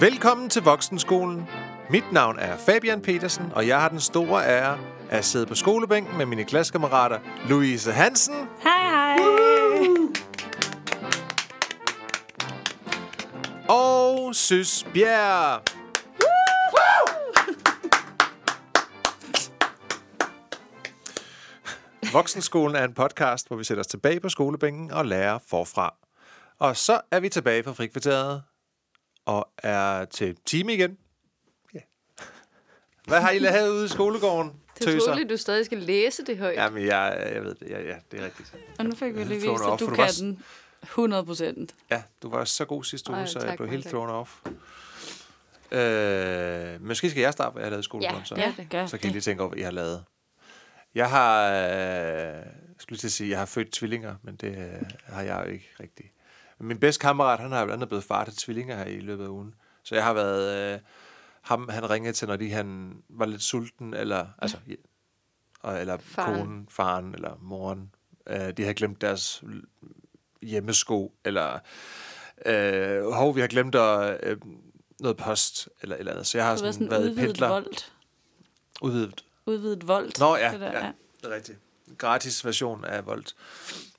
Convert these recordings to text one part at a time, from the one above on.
Velkommen til Voksenskolen. Mit navn er Fabian Petersen, og jeg har den store ære at sidde på skolebænken med mine klassekammerater Louise Hansen Hej, hej. og Søs Bjerg. Voksenskolen er en podcast, hvor vi sætter os tilbage på skolebænken og lærer forfra. Og så er vi tilbage på frikvarteret og er til time igen. Ja. Hvad har I lavet ude i skolegården? Det er utroligt, at du stadig skal læse det højt. Jamen, jeg, jeg ved det. Ja, ja, det er rigtigt. Og nu fik vi lige vist, at du du kan var den 100 procent. Ja, du var så god sidste uge, Ej, så jeg blev helt thrown off. Øh, måske skal jeg starte, hvad jeg har lavet i skolegården, Ja, så. ja. gør så kan I lige tænke over, hvad jeg har lavet. Jeg har, øh, skulle til at sige, jeg har født tvillinger, men det øh, har jeg jo ikke rigtigt. Min bedste kammerat, han har blandt andet blevet far til tvillinger her i løbet af ugen. Så jeg har været, øh, ham han ringede til, når de, han var lidt sulten, eller, altså, ja, og, eller Faren. konen, faren eller moren. Øh, de havde glemt deres hjemmesko, eller øh, hov, vi har glemt at, øh, noget post, eller eller andet. Så jeg har sådan, sådan været udvidet pendler. voldt. Udvidet Udvidet voldt. Nå ja, det der, ja, det er rigtigt. Gratis version af Volt.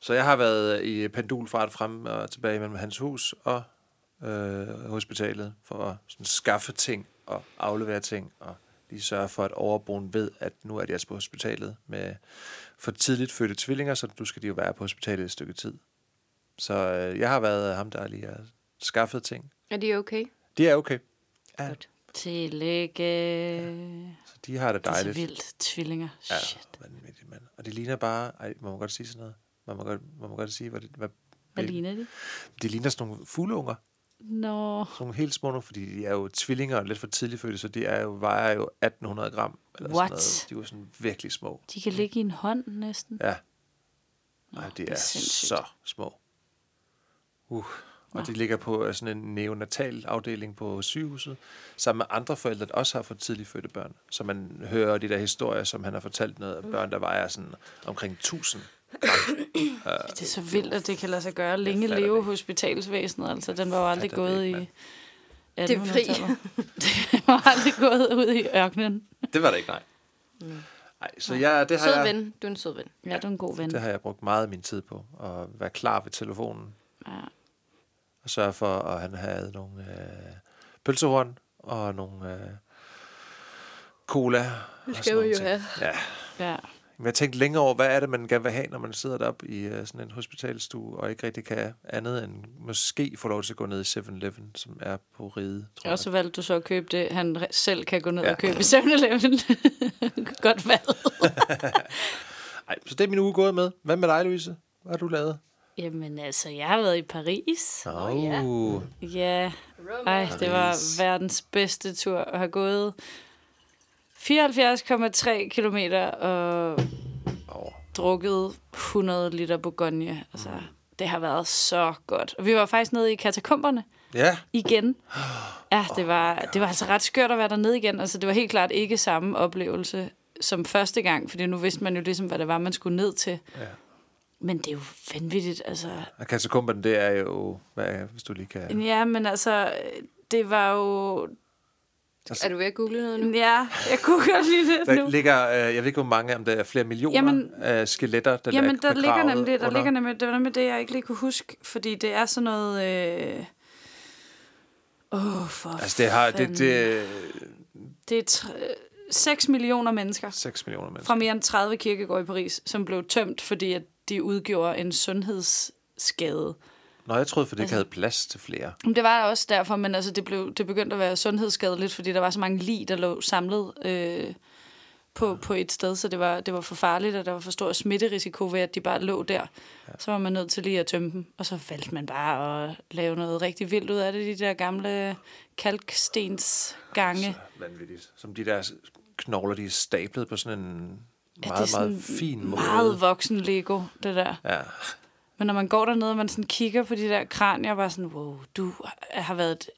Så jeg har været i pendulfart frem og tilbage mellem hans hus og øh, hospitalet for at sådan, skaffe ting og aflevere ting og lige sørge for, at overboen ved, at nu er de altså på hospitalet med for tidligt fødte tvillinger, så nu skal de jo være på hospitalet et stykke tid. Så øh, jeg har været ham, der lige har skaffet ting. Er de okay? De er okay. Ja, Godt. Tillægge. så de har det Det er så dejligt. vildt. Tvillinger. Ja, Shit. mand. Og de ligner bare... Ej, må man godt sige sådan noget? Man må godt, man må godt sige, hvad, det, hvad, Hvad ligner de? De ligner sådan nogle fugleunger. Nå. Sådan nogle helt små nogle, fordi de er jo tvillinger og lidt for tidligt fødte, så de er jo, vejer jo 1800 gram. Eller What? Sådan noget. De er jo sådan virkelig små. De kan ligge i en hånd næsten. Ja. Nej, de det er, er så små. Uh. Og de ligger på øh, sådan en neonatal afdeling på sygehuset, sammen med andre forældre, der også har fået tidligt fødte børn. Så man hører de der historier, som han har fortalt noget af børn, der vejer sådan omkring 1000. Det er så vildt, at det kan lade sig gøre. Længe leve det. hospitalsvæsenet. Altså, den var jo aldrig gået ikke, i mand. Det er fri. 1800-tallet. det var aldrig gået ud i ørkenen. Det var det ikke, nej. Nej, så jeg, det har Sød jeg, ven. Du er en sød ven. Ja, du er en god ven. Det har jeg brugt meget af min tid på, at være klar ved telefonen, Ja. Og sørge for, at han havde nogle øh, pølsehorn, og nogle øh, cola. Det skal vi jo ting. have. Ja, ja. men jeg tænkte længere over, hvad er det, man gerne vil have, når man sidder deroppe i øh, sådan en hospitalstue, og ikke rigtig kan andet end måske få lov til at gå ned i 7-Eleven, som er på ride, tror Og så valgte du så at købe det, han selv kan gå ned Ja. og købe i 7-Eleven. Godt valg. Ej, så det er min uge gået med. Hvad med dig, Louise? Hvad har du lavet? Jamen altså, jeg har været i Paris. Åh, ja. oh, Ja, ej, det var verdens bedste tur at have gået 74,3 kilometer og oh. drukket 100 liter Bourgogne. Altså, det har været så godt. Og vi var faktisk nede i katakomberne Ja, igen. Ja, det var, det var altså ret skørt at være dernede igen. Altså, det var helt klart ikke samme oplevelse som første gang, fordi nu vidste man jo ligesom, hvad det var, man skulle ned til. Ja. Men det er jo vanvittigt, altså. og katakomben, det er jo, hvad, er- hvis du lige kan... Ja, men altså, det var jo... Er du ved at google noget nu? Ja, jeg kunne godt lide det Der nu. ligger, øh, jeg ved ikke, hvor mange, om der er flere millioner Jamen- af skeletter, der Jamen, er der ligger nemlig, der under. ligger nemlig, det var nemlig det, jeg ikke lige kunne huske, fordi det er sådan noget... Øh... Åh, oh, for Altså, det, har, det, fanden. det er det er tre- 6 millioner mennesker 6 millioner mennesker. fra mere end 30 kirkegårde i Paris, som blev tømt, fordi at de udgjorde en sundhedsskade. Nå, jeg troede, for det ikke Altså- havde plads til flere. Det var også derfor, men altså, det, blev, det begyndte at være sundhedsskadeligt, fordi der var så mange lig, der lå samlet øh, på, på et sted, så det var, det var for farligt, og der var for stor smitterisiko ved, at de bare lå der. Ja. Så var man nødt til lige at tømme dem, og så valgte man bare at lave noget rigtig vildt ud af det, de der gamle kalkstensgange. Så vanvittigt. Som de der knogler, de er stablet på sådan en Ja, meget, det er meget fin måde. Meget voksen Lego, det der. Ja, Men når man går dernede, og man sådan kigger på de der kranier, bare sådan, wow, du har været et,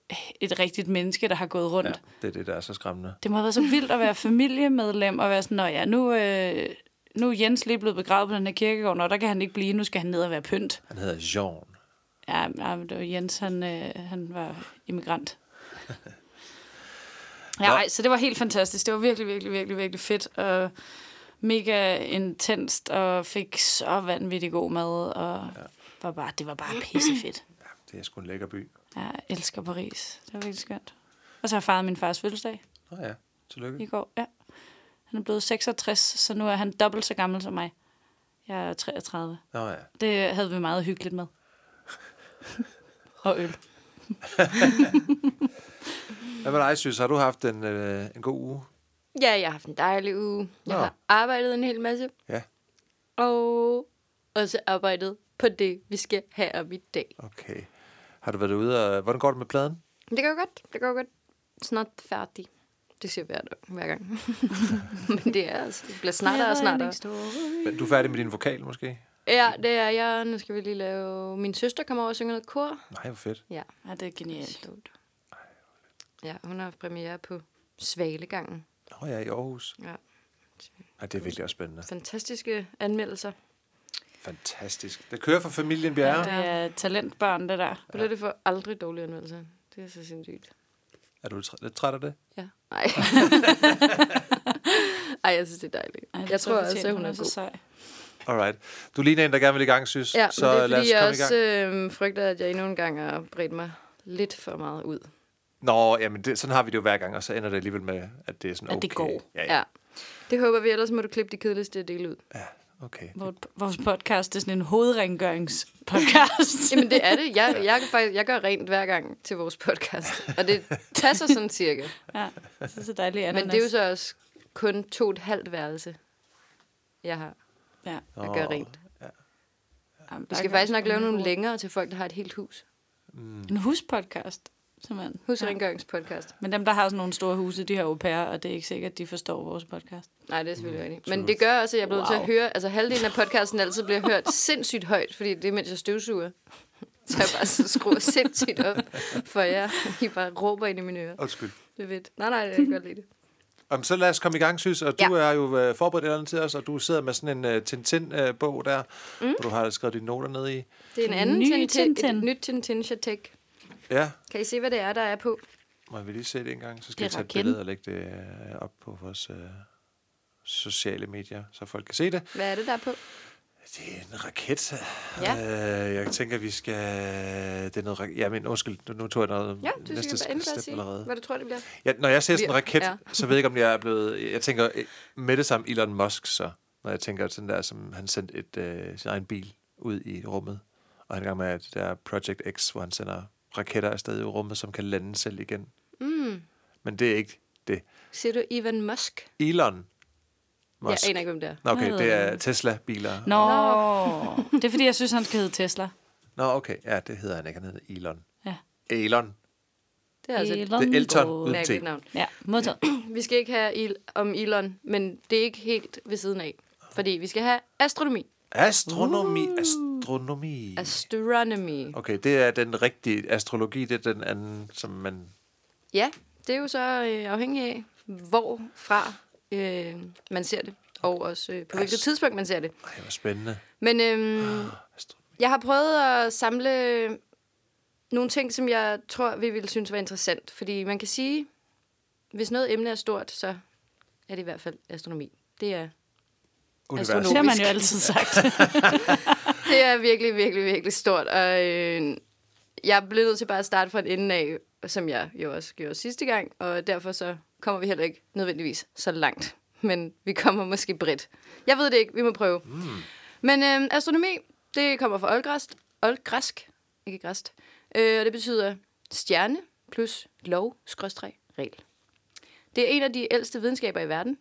et rigtigt menneske, der har gået rundt. ja, det er det, der er så skræmmende. Det må have været så vildt at være familiemedlem og være sådan, nå ja, nu, øh, nu er Jens lige blevet begravet på den her kirkegård, og der kan han ikke blive, nu skal han ned og være pynt. Han hedder Jean. Ja, Ja, det var, Jens, han, øh, han var immigrant. Ja, ej, så det var helt fantastisk. Det var virkelig, virkelig, virkelig, virkelig fedt. Og mega intenst, og fik så vanvittig god mad. Og ja. var bare, det var bare pissefedt. Ja, det er sgu en lækker by. Jeg elsker Paris. Det var virkelig skønt. Og så har jeg fejret min fars fødselsdag. Nå ja, tillykke. I går, ja. Han er blevet 66, så nu er han dobbelt så gammel som mig. Jeg er 33. Nå ja. Det havde vi meget hyggeligt med. og øl. Hvad med dig, Sys? Har du haft en, øh, en god uge? Ja, jeg har haft en dejlig uge. Jeg Nå. har arbejdet en hel masse. Ja. Og også arbejdet på det, vi skal have om i dag. Okay. Har du været ude, og hvordan går det med pladen? Det går godt. Det går godt. Snart færdig. Det siger hver, hver gang. Men det er altså, det bliver snartere og snartere. Men Du er færdig med din vokal, måske? Ja, det er jeg. Nu skal vi lige lave... Min søster kommer over og synger noget kor. Nej, hvor fedt. Ja, Ja, det er genialt. Ja, hun har haft premiere på Svalegangen. Nå ja, i Aarhus. Ja. Ej, det er virkelig også spændende. Fantastiske anmeldelser. Fantastisk. Det kører for familien Bjerre. Det er talentbørn, det der. Ja. Bliver det for aldrig dårlige anmeldelser. Det er så sindssygt. Er du lidt træt af det? Ja. Nej. Ej, jeg synes, det er dejligt. Ej, det jeg tror også, at hun er så sej. Alright. Du ligner en, der gerne vil i gang, synes. Ja, så det er lad os fordi, jeg komme i gang. også øh, frygter, at jeg endnu en gang har bredt mig lidt for meget ud. Nå, jamen det, sådan har vi det jo hver gang, og så ender det alligevel med, at det er sådan At okay. det går. Ja, ja. Ja. Det håber vi, ellers må du klippe de kedeligste dele ud. ja okay. Vores, vores podcast det er sådan en hovedrengøringspodcast. Jamen, det er det. Jeg, jeg, kan faktisk, jeg gør rent hver gang til vores podcast. Og det passer sådan cirka. ja, det er så dejligt. Men det er jo så også kun to og et halvt værelse, jeg har Ja. at gøre rent. Jamen, Vi der skal faktisk nok lave nogle længere til folk, der har et helt hus. En huspodcast, simpelthen. Husrengøringspodcast. Men dem, der har sådan nogle store huse, de har au pair, og det er ikke sikkert, at de forstår vores podcast. Nej, det er selvfølgelig Mm, rigtigt. Men det gør også, at jeg bliver wow. til at høre, altså halvdelen af podcasten altid bliver hørt sindssygt højt, fordi det er, mens jeg støvsuger. Så jeg bare så skruer sindssygt op, for jer. I bare råber ind i mine ører. Undskyld. Det er fedt. Nej, nej, jeg kan godt lide det. Om, så lad os komme i gang, synes. Og du Ja. er jo øh, forberedt et eller andet til os, og du sidder med sådan en uh, Tintin-bog der, mm. hvor du har skrevet dine noter ned i. Det er en anden Ny Tintin, Tintin. et nyt Tintin Chatek. Ja, Kan I se, hvad det er, der er på? må vi lige se det en gang, så skal er tage et raketten. billede og lægge det øh, op på vores øh, sociale medier, så folk kan se det. Hvad er det, der er på? Det er en raket. Ja. Øh, jeg tænker, vi skal... Det er noget... rak- Ja, men undskyld, nu, nu tog jeg noget Ja, du næste skal bare step sige, allerede. hvad du tror, det bliver. Ja, når jeg ser sådan en raket, ja. så ved jeg ikke, om jeg er blevet... Jeg tænker øh, med det samme Elon Musk, så. Når jeg tænker sådan der, som han sendte et, øh, sin egen bil ud i rummet. Og han er i gang med det der Project X, hvor han sender raketter afsted i rummet, som kan lande selv igen. Mm. Men det er ikke det. Siger du Elon Musk? Elon Musk. Jeg aner ikke, hvem det er. Nå, okay, det er Tesla-biler. Nå, det er fordi, jeg synes, han skal hedde Tesla. Nå, okay. Ja, det hedder han ikke. Han hedder Elon. Ja. Elon. Det er altså et Elon Det er Elton uden T. navn. Ja, modtaget. Vi skal ikke have il- om Elon, men det er ikke helt ved siden af. Fordi vi skal have astronomi. Astronomi. Astronomi. Astronomy. Okay, det er den rigtige astrologi. Det er den anden, som man... Ja, det er jo så øh, afhængig af, hvorfra øh, man ser det. Og også øh, på hvilket Ast- tidspunkt man ser det. Ej, hvor spændende. Men øhm, Astronomi. jeg har prøvet at samle nogle ting, som jeg tror, vi ville synes var interessant. Fordi man kan sige, hvis noget emne er stort, så er det i hvert fald astronomi. Det er, Universet. Det har man jo altid sagt. det er virkelig, virkelig, virkelig stort. Og øh, jeg blev nødt til bare at starte fra en ende af, som jeg jo også gjorde sidste gang. Og derfor så kommer vi heller ikke nødvendigvis så langt. Men vi kommer måske bredt. Jeg ved det ikke. Vi må prøve. Mm. Men øh, astronomi, det kommer fra oldgræsk. Oldgræsk, ikke græst. Øh, og det betyder stjerne plus lov, skråstreg, regel. Det er en af de ældste videnskaber i verden.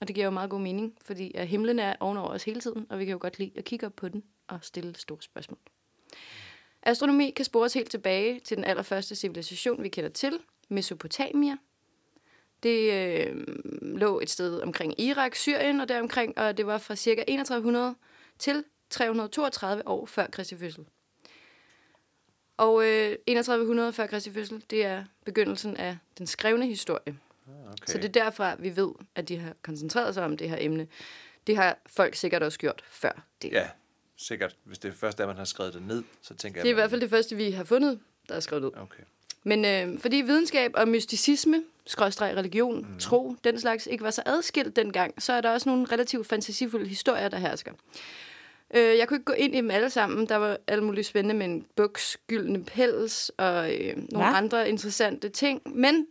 Og det giver jo meget god mening, fordi himlen er ovenover os hele tiden, og vi kan jo godt lide at kigge op på den og stille store spørgsmål. Astronomi kan spores helt tilbage til den allerførste civilisation, vi kender til, Mesopotamia. Det øh, lå et sted omkring Irak, Syrien og deromkring, og det var fra ca. 3100 til 332 år før Kristi fødsel. Og øh, 3100 før Kristi fødsel, det er begyndelsen af den skrevne historie. Okay. Så det er derfra, vi ved, at de har koncentreret sig om det her emne. Det har folk sikkert også gjort før det. Ja, sikkert. Hvis det er først, at man har skrevet det ned, så tænker jeg... Det er i man- hvert fald det første, vi har fundet, der er skrevet ud. Okay. Men øh, fordi videnskab og mysticisme, skråstreg religion, mm. tro, den slags, ikke var så adskilt dengang, så er der også nogle relativt fantasifulde historier, der hersker. Øh, jeg kunne ikke gå ind i dem alle sammen. Der var alt muligt spændende med en buks, gyldne pels og øh, nogle Hva? andre interessante ting. Men,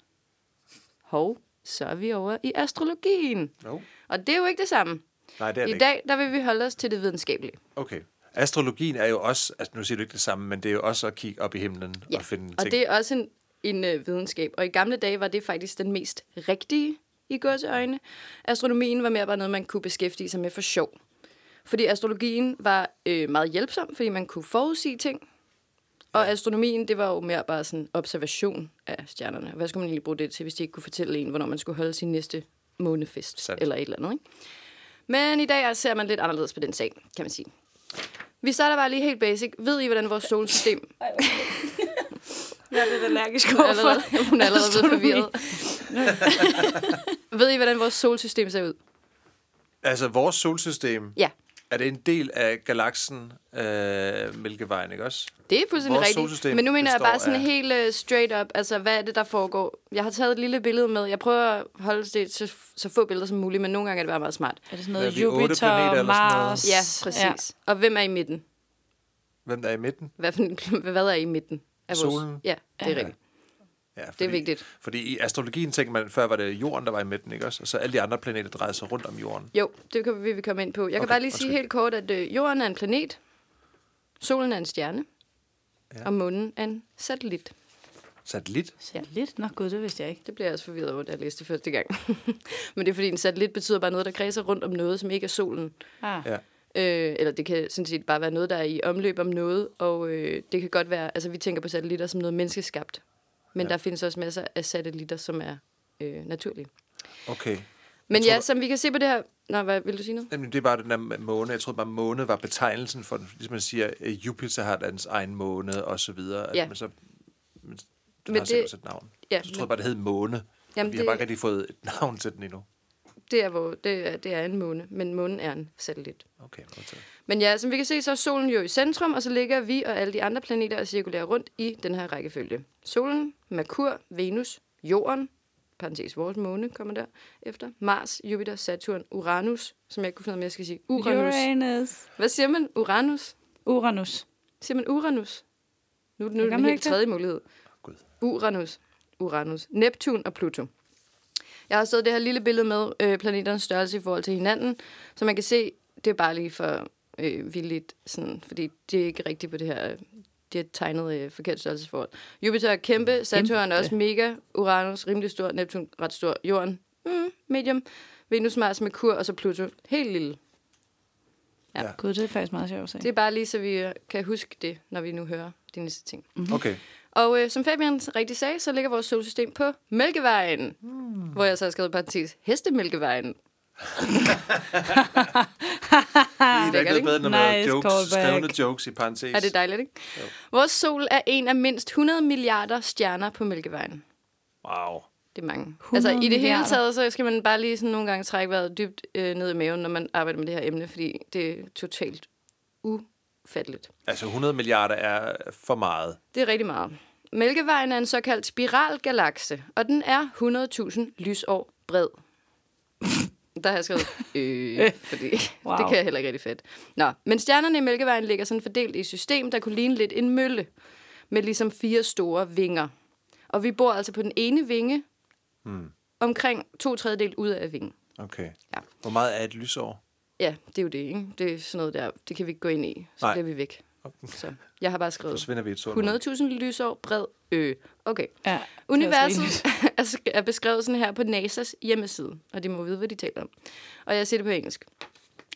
hov, så er vi over i astrologien. No. Og det er jo ikke det samme. Nej, det er det I ikke. dag, der vil vi holde os til det videnskabelige. Okay. Astrologien er jo også, altså nu siger du ikke det samme, men det er jo også at kigge op i himlen Ja, og finde og ting. det er også en, en øh, videnskab. Og i gamle dage var det faktisk den mest rigtige i gåseøjne. Astronomien var mere bare noget, man kunne beskæftige sig med for sjov. Fordi astrologien var øh, meget hjælpsom, fordi man kunne forudsige ting. Og Ja. astronomien, det var jo mere bare sådan observation af stjernerne. Hvad skulle man egentlig bruge det til, hvis de ikke kunne fortælle en, hvornår man skulle holde sin næste månefest? Sandt. Eller et eller andet, ikke? Men i dag ser man lidt anderledes på den sag, kan man sige. Vi starter bare lige helt basic. Ved I, hvordan vores solsystem Jeg er lidt allergisk Hun er allerede, overfor. hun er allerede blevet forvirret. Ved I, hvordan vores solsystem ser ud? Altså, vores solsystem, Ja, er det en del af galaksen øh, Mælkevejen, ikke også? det er fuldstændig Vores rigtigt. Men nu mener jeg bare sådan af- helt uh, straight up, altså hvad er det, der foregår? Jeg har taget et lille billede med. Jeg prøver at holde det til så få billeder som muligt, men nogle gange er det bare meget smart. Er det sådan noget er Jupiter, planeter eller sådan noget? Mars? Ja, præcis. Ja. Og hvem er i midten? Hvem der er i midten? Hvad, for, hvad er i midten? Af vores? Solen. Ja, det er Ja. rigtigt. Ja, fordi, Det er vigtigt. Fordi i astrologien tænker man, før var det jorden, der var i midten, ikke også? Og så alle de andre planeter drejede sig rundt om jorden. Jo, det kan vi, vi komme ind på. Jeg kan Okay, bare lige sige helt kort, at øh, jorden er en planet, solen er en stjerne, Ja. og månen er en satellit. Satellit? Satellit? Nå gud, det vidste jeg ikke. Det blev jeg også forvirret over, da jeg læste det første gang. Men det er fordi, en satellit betyder bare noget, der kredser rundt om noget, som ikke er solen. Ah. Ja. Øh, eller det kan sådan set bare være noget, der er i omløb om noget, og øh, det kan godt være, altså vi tænker på satellitter som noget menneskeskabt. Men Ja. der findes også masser af satellitter, som er øh, naturlige. Okay. Men tror, ja, som vi kan se på det her... Nå, hvad vil du sige noget? Jamen, det er bare den der måne. Jeg troede bare, måne var betegnelsen for den. Ligesom man siger, øh, Jupiter har dens egen måne, og så videre. Ja. Man så, men, den Men har det- et navn. Ja, Så troede jeg bare, det hed måne. Jamen, vi har bare det- ikke rigtig fået et navn til den endnu. det er, hvor, det, er, det er en måne, men månen er en satellit. Okay, modtaget. Men ja, som vi kan se, så er solen jo i centrum, og så ligger vi og alle de andre planeter og cirkulerer rundt i den her rækkefølge. Solen, Merkur, Venus, Jorden, parentes vores måne kommer der efter, Mars, Jupiter, Saturn, Uranus, som jeg ikke kunne finde ud af, om jeg skal sige Uranus. Uranus. Hvad siger man? Uranus? Uranus. Siger man Uranus? Nu, nu er det helt tredje mulighed. Gud. Uranus. Uranus. Neptun og Pluto. Jeg har stået det her lille billede med øh, planeternes størrelse i forhold til hinanden, så man kan se, det er bare lige for øh, vildt, sådan, fordi det er ikke rigtigt på det her, det er tegnet øh, forkert størrelsesforhold. Jupiter er kæmpe, Saturn er også mega, Uranus rimelig stor, Neptun ret stor, Jorden mm, medium, Venus, Mars, Merkur og så Pluto helt lille. Ja. Ja. Gud, det er faktisk meget sjovt at se. Det er bare lige, så vi øh, kan huske det, når vi nu hører de næste ting. Okay. Og øh, som Fabian rigtig sagde, så ligger vores solsystem på Mælkevejen. Hmm. Hvor jeg så har skrevet parentes, Hestemælkevejen. Det er lækkert, ikke noget bedre, når man Nice har jokes, callback. skrevne jokes i parentes. Er det dejligt, ikke? Jo. Vores sol er en af mindst 100 milliarder stjerner på Mælkevejen. Wow. Det er mange. 100 Altså i det hele taget, så skal man bare lige sådan nogle gange trække vejret dybt øh, ned i maven, når man arbejder med det her emne, fordi det er totalt ufatteligt. Altså 100 milliarder er for meget. Det er rigtig meget. Mælkevejen er en såkaldt spiralgalakse, og den er 100.000 lysår bred. Der har jeg skrevet, øh, fordi wow. Det kan jeg heller ikke rigtig fedt. Nå, men stjernerne i Mælkevejen ligger sådan fordelt i et system, der kunne ligne lidt en mølle, med ligesom fire store vinger. Og vi bor altså på den ene vinge, Hmm. omkring to tredjedel ud af vingen. Okay. Ja. Hvor meget er et lysår? Ja, det er jo det, ikke? Det er sådan noget der, det kan vi ikke gå ind i, så Nej. bliver vi væk. Så jeg har bare skrevet Forsvinder vi i et sort hul? 100.000 lysår bred ø. Okay. Ja, er Universet er er beskrevet sådan her på NASA's hjemmeside, og de må vide, hvad de taler om. Og jeg siger det på engelsk.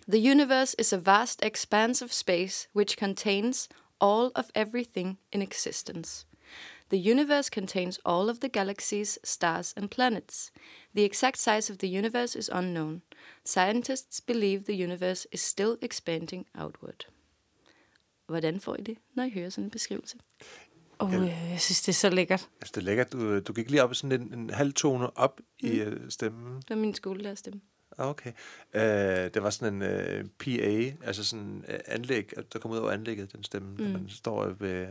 The universe is a vast expanse of space which contains all of everything in existence. The universe contains all of the galaxies, stars, and planets. The exact size of the universe is unknown. Scientists believe the universe is still expanding outward. Hvordan får I det, når I hører sådan en beskrivelse? Oh, jeg synes, det er så lækkert. Altså, det er lækkert. Du, du gik lige op sådan en, en halv tone op mm. i uh, stemmen. Det var min skolelærerstemme. Ah, Okay. Uh, det var sådan en uh, PA, altså sådan uh, anlæg, der kommer ud over anlægget, den stemme, mm. når man står ved,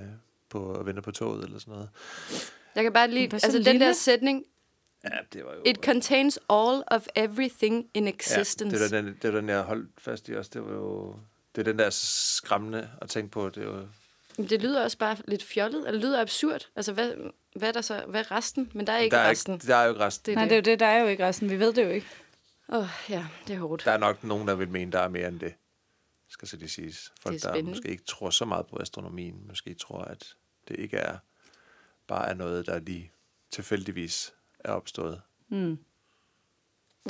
på og venter på toget eller sådan noget. Jeg kan bare så altså den der lille? sætning, Ja, det var jo... it contains all of everything in ja, existence. det, er den, det er den, jeg holdt fast i også. Det var jo... Det er den der skræmmende at tænke på. Det er jo... Det lyder også bare lidt fjollet, eller det lyder absurd. Altså, hvad, hvad er der så? Hvad er resten? Men der er ikke der, er resten. ikke, der er jo ikke resten. Det er Nej, det er jo det, der er jo ikke resten. Vi ved det jo ikke. Åh, oh, ja, det er hårdt. Der er nok nogen, der vil mene, der er mere end det. Skal så det siges. Folk, Det er der måske ikke tror så meget på astronomien, måske tror, at det ikke er bare er noget, der lige tilfældigvis er opstået. Mm.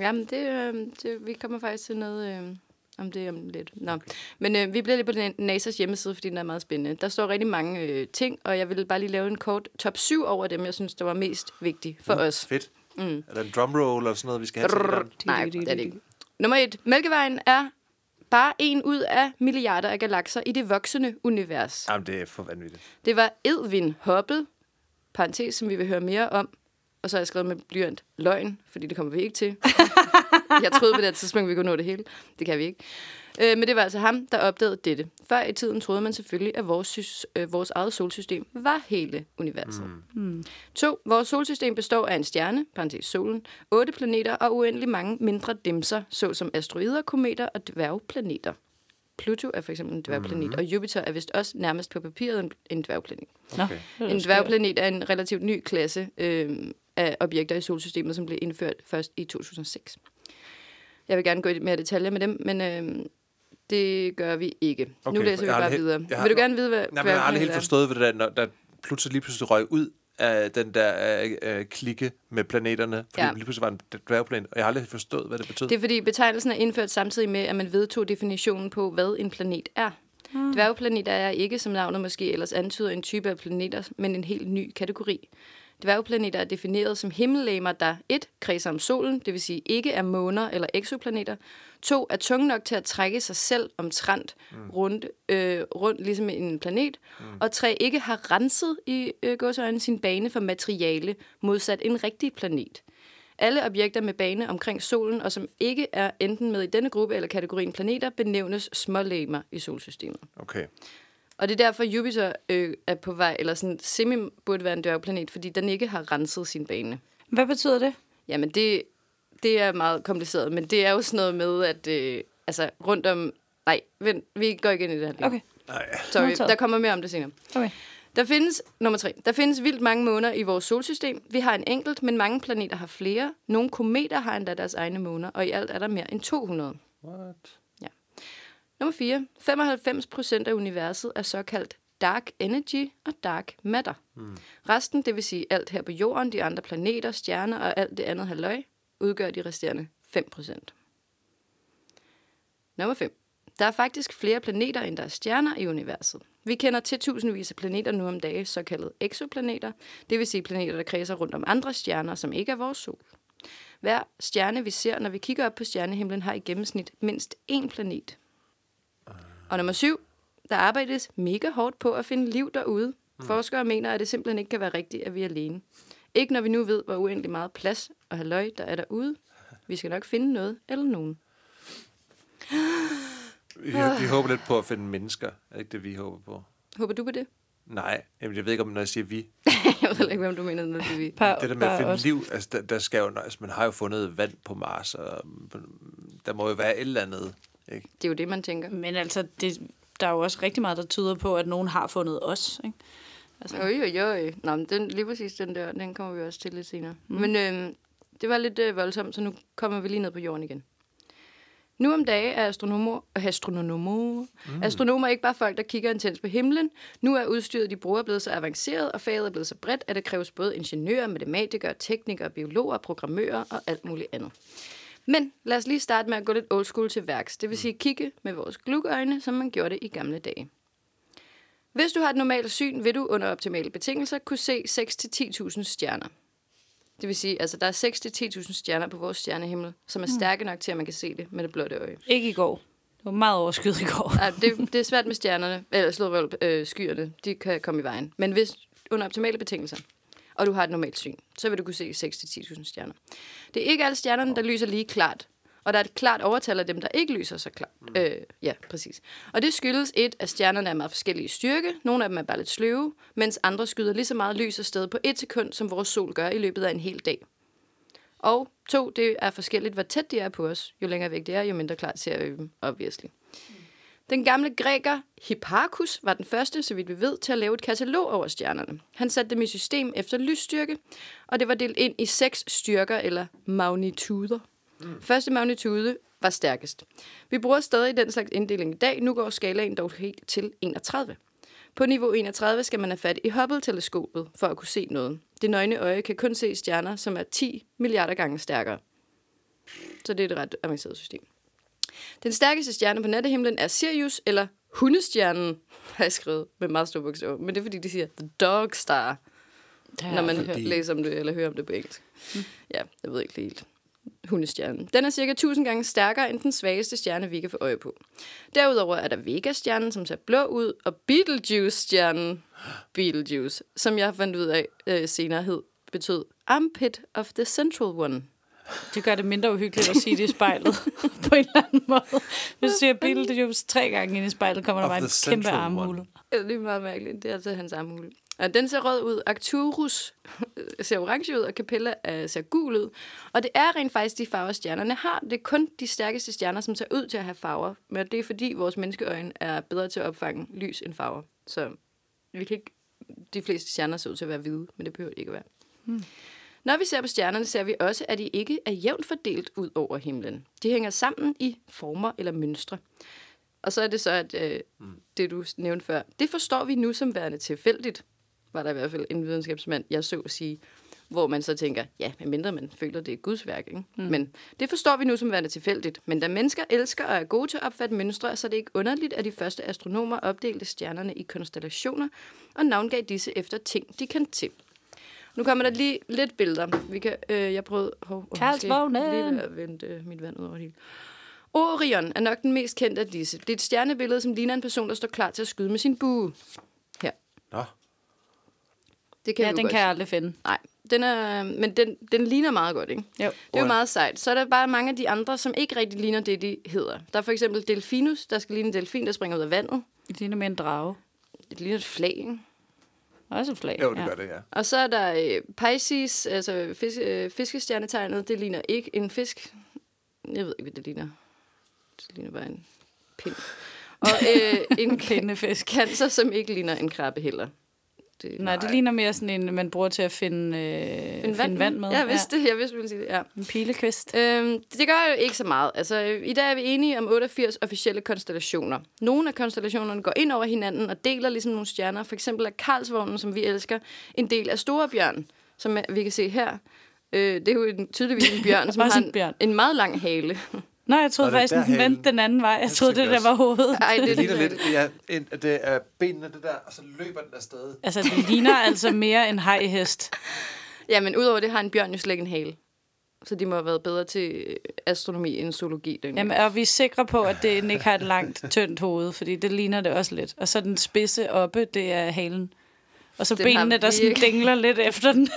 Jamen, det, øh, det, vi kommer faktisk til noget øh, om det om lidt. Nå. Men øh, vi bliver lige på den- NASA's hjemmeside, fordi den er meget spændende. Der står rigtig mange øh, ting, og jeg vil bare lige lave en kort top 7 over dem, jeg synes, der var mest vigtige for Mm, os. Fedt. Mm. Er der en drumroll eller sådan noget, vi skal have til? Brrr. den? Nej, det er det ikke. Nummer et. Mælkevejen er bare en ud af milliarder af galakser i det voksende univers. Jamen, det er for vanvittigt. Det var Edwin Hubble, parentes, som vi vil høre mere om. Og så har jeg skrevet med blyant løgn, fordi det kommer vi ikke til. jeg troede på det tidspunkt, vi kunne nå det hele. Det kan vi ikke. Øh, men det var altså ham, der opdagede dette. Før i tiden troede man selvfølgelig, at vores, sys- øh, vores eget solsystem var hele universet. Mm. To. Vores solsystem består af en stjerne, parentes solen, otte planeter og uendelig mange mindre dimser, såsom asteroider, kometer og dværgplaneter. Pluto er for eksempel en dværgplanet, mm-hmm. og Jupiter er vist også nærmest på papiret en, en dværgplanet. Nå, Okay. En dværgplanet er en relativt ny klasse øh, af objekter i solsystemet, som blev indført først i 2006. Jeg vil gerne gå i mere detaljer med dem, men øh, det gør vi ikke. Okay, nu læser vi bare videre. har- Vil du gerne vide, hvad Nej, men jeg har aldrig helt forstået, hvad det der, når der pludselig lige pludselig røg ud af den der øh, øh, klikke med planeterne, fordi Ja. lige pludselig var en dværgplanet, og jeg har aldrig helt forstået, hvad det betød. Det er fordi betegnelsen er indført samtidig med, at man vedtog definitionen på, hvad en planet er. Mm. Dværgplaneter er ikke, som navnet måske ellers antyder, en type af planeter, men en helt ny kategori. Dværgplaneter er defineret som himmellegemer, der 1. kredser om solen, det vil sige ikke er måner eller eksoplaneter. 2. er tunge nok til at trække sig selv omtrent mm. rundt, øh, rundt ligesom en planet. Mm. Og 3. ikke har renset i øh, gåsøjne sin bane for materiale, modsat en rigtig planet. Alle objekter med bane omkring solen, og som ikke er enten med i denne gruppe eller kategorien planeter, benævnes smålegemer i solsystemet. Okay. Og det er derfor, Jupiter øh, er på vej, eller sådan semi burde være en dværgplanet, fordi den ikke har renset sin bane. Hvad betyder det? Jamen, det, det er meget kompliceret, men det er jo sådan noget med, at øh, altså, rundt om... Nej, vent, vi går ikke ind i det her. lige. Okay, Nej. Sorry, der kommer mere om det senere. okay. Der findes, nummer tre, der findes vildt mange måner i vores solsystem. Vi har en enkelt, men mange planeter har flere. Nogle kometer har endda deres egne måner, og i alt er der mere end 200. What? Nummer 4. 95 procent af universet er såkaldt dark energy og dark matter. Mm. Resten, det vil sige alt her på jorden, de andre planeter, stjerner og alt det andet halvøj, udgør de resterende 5 procent. Nummer 5. Der er faktisk flere planeter, end der er stjerner i universet. Vi kender til tusindvis af planeter nu om dagen, såkaldte exoplaneter, det vil sige planeter, der kredser rundt om andre stjerner, som ikke er vores sol. Hver stjerne, vi ser, når vi kigger op på stjernehimlen, har i gennemsnit mindst én planet. Og nummer syv, der arbejdes mega hårdt på at finde liv derude. Forskere mener, at det simpelthen ikke kan være rigtigt, at vi er alene. Ikke når vi nu ved, hvor uendelig meget plads og halløj, der er derude. Vi skal nok finde noget eller nogen. Vi, vi håber lidt på at finde mennesker. Er det ikke det, vi håber på? Håber du på det? Nej, jamen, jeg ved ikke, om når jeg siger vi. Jeg ved ikke, hvem du mener, når du vi. Par, Det der med at finde også. liv, altså der, der skal jo, altså, man har jo fundet vand på Mars, og mm, der må jo være et eller andet. Ikke? Det er jo det, man tænker. Men altså, det, der er jo også rigtig meget, der tyder på, at nogen har fundet os. Ikke? Altså, Øj, øj, øj. Nå, men den, lige præcis den der, den kommer vi også til lidt senere. Mm. Men øh, det var lidt øh, voldsomt, så nu kommer vi lige ned på jorden igen. Nu om dage er astronomer, astronomer, mm. astronomer ikke bare folk, der kigger intens på himlen. Nu er udstyret, de bruger, blevet så avanceret, og faget er blevet så bredt, at det kræves både ingeniører, matematikere, teknikere, biologer, programmører og alt muligt andet. Men lad os lige starte med at gå lidt old school til værks. Det vil sige kigge med vores glukøjne, som man gjorde det i gamle dage. Hvis du har et normalt syn, vil du under optimale betingelser kunne se 6-10.000 stjerner. Det vil sige, altså der er 6-10.000 stjerner på vores stjernehimmel, som er stærke nok til, at man kan se det med det blotte øje. ikke i går. Det var meget overskyet i går. Ej, det, det er svært med stjernerne, eller vold, øh, skyerne, de kan komme i vejen. Men hvis under optimale betingelser, og du har et normalt syn, så vil du kunne se 6-10.000 stjerner. Det er ikke alle stjernerne, der lyser lige klart. Og der er et klart overtal af dem, der ikke lyser så klart. Mm. Øh, ja, præcis. Og det skyldes et, at stjernerne er meget forskellige i styrke. Nogle af dem er bare lidt sløve, mens andre skyder lige så meget lys afsted på et sekund, som vores sol gør i løbet af en hel dag. Og to, det er forskelligt, hvor tæt de er på os. Jo længere væk de er, jo mindre klart ser vi dem, obviously. Den gamle græker Hipparchus var den første, så vidt vi ved, til at lave et katalog over stjernerne. Han satte dem i system efter lysstyrke, og det var delt ind i seks styrker eller magnituder. Mm. Første magnitude var stærkest. Vi bruger stadig den slags inddeling i dag. Nu går skalaen dog helt til 31. På niveau 31 skal man have fat i Hubble-teleskopet for at kunne se noget. Det nøgne øje kan kun se stjerner, som er 10 milliarder gange stærkere. Så det er et ret avanceret system. Den stærkeste stjerne på nattehimlen er Sirius, eller hundestjernen, har jeg skrevet med meget store bogstaver. Men det er fordi, de siger The Dog Star, når man fordi- læser om det, eller hører om det på engelsk. Ja, jeg ved ikke helt. Hundestjernen. Den er cirka 1000 gange stærkere end den svageste stjerne, vi kan få øje på. Derudover er der Vega-stjernen, som ser blå ud, og Betelgeuse-stjernen, Betelgeuse, som jeg fandt ud af øh, senere hed, betød Armpit of the Central One. Det gør det mindre uhyggeligt at sige det i spejlet, på en eller anden måde. Hvis du siger Beetlejuice tre gange ind i spejlet, kommer der bare en kæmpe armhule. one. Ja, Det er meget mærkeligt. Det er altså hans armhule. Og den ser rød ud. Arcturus ser orange ud, og Capella øh, ser gul ud. Og det er rent faktisk de farver, stjernerne har. Det er kun de stærkeste stjerner, som ser ud til at have farver. Men det er fordi, vores menneskeøjne er bedre til at opfange lys end farver. Så vi kan ikke... De fleste stjerner ser ud til at være hvide, men det behøver de ikke at være. Hmm. Når vi ser på stjernerne, ser vi også, at de ikke er jævnt fordelt ud over himlen. De hænger sammen i former eller mønstre. Og så er det så, at øh, det du nævnte før, det forstår vi nu som værende tilfældigt, var der i hvert fald en videnskabsmand, jeg så sige, hvor man så tænker, ja, medmindre man føler, det er Guds værk. Ikke? Mm. Men det forstår vi nu som værende tilfældigt. Men da mennesker elsker og er gode til at opfatte mønstre, så er det ikke underligt, at de første astronomer opdelte stjernerne i konstellationer og navngav disse efter ting, de kan til. Nu kommer der lige lidt billeder. Vi kan, øh, jeg prøvede... Hov, oh, Karlsvognen. lige ved at vente øh, mit vand ud over det hele. Orion er nok den mest kendte af disse. Det er et stjernebillede, som ligner en person, der står klar til at skyde med sin bue. Her. Nå, Det kan Ja, vi den godt kan jeg aldrig finde. Nej, den er, men den, den ligner meget godt, ikke? Jo. Det er jo meget sejt. Så er der bare mange af de andre, som ikke rigtig ligner det, de hedder. Der er for eksempel Delfinus, der skal ligne en delfin, der springer ud af vandet. Det ligner mere en drage. Det ligner et flag, ikke? Også et flag. jo, det ja. gør det, ja. Og så er der øh, Pisces, altså fisk, øh, fiskestjernetegnet. Det ligner ikke en fisk. Jeg ved ikke, hvad det ligner. Det ligner bare en pind. Og øh, en Pindefisk. cancer, som ikke ligner en krabbe heller. Det, Nej, det ligner mere sådan en, man bruger til at finde, øh, finde vand, vand med. Jeg vidste det, jeg vidste, du ville sige det, ja. En pilekvist. Øhm, det gør jo ikke så meget. Altså, I dag er vi enige om 88 officielle konstellationer. Nogle af konstellationerne går ind over hinanden og deler ligesom nogle stjerner. For eksempel er Karlsvognen, som vi elsker, en del af Storebjørn, som vi kan se her. Øh, det er jo en, tydeligvis en bjørn, som har en bjørn. en meget lang hale. Nå, jeg troede er faktisk, den vendte den anden vej. Jeg Jeg troede, det der var hovedet. Ej, det, Det er ligner lidt... ja, en, at det er benene det der, og så løber den afsted. Altså, det ligner altså mere en hejhest. Ja, men udover det har en bjørn jo slet ikke en hale. Så de må have været bedre til astronomi end zoologi. Den Jamen, og vi er sikre på, at det ikke har et langt, tyndt hoved, fordi det ligner det også lidt. Og så den spidse oppe, det er halen. Og så Den benene, der sådan dingler lidt efter den.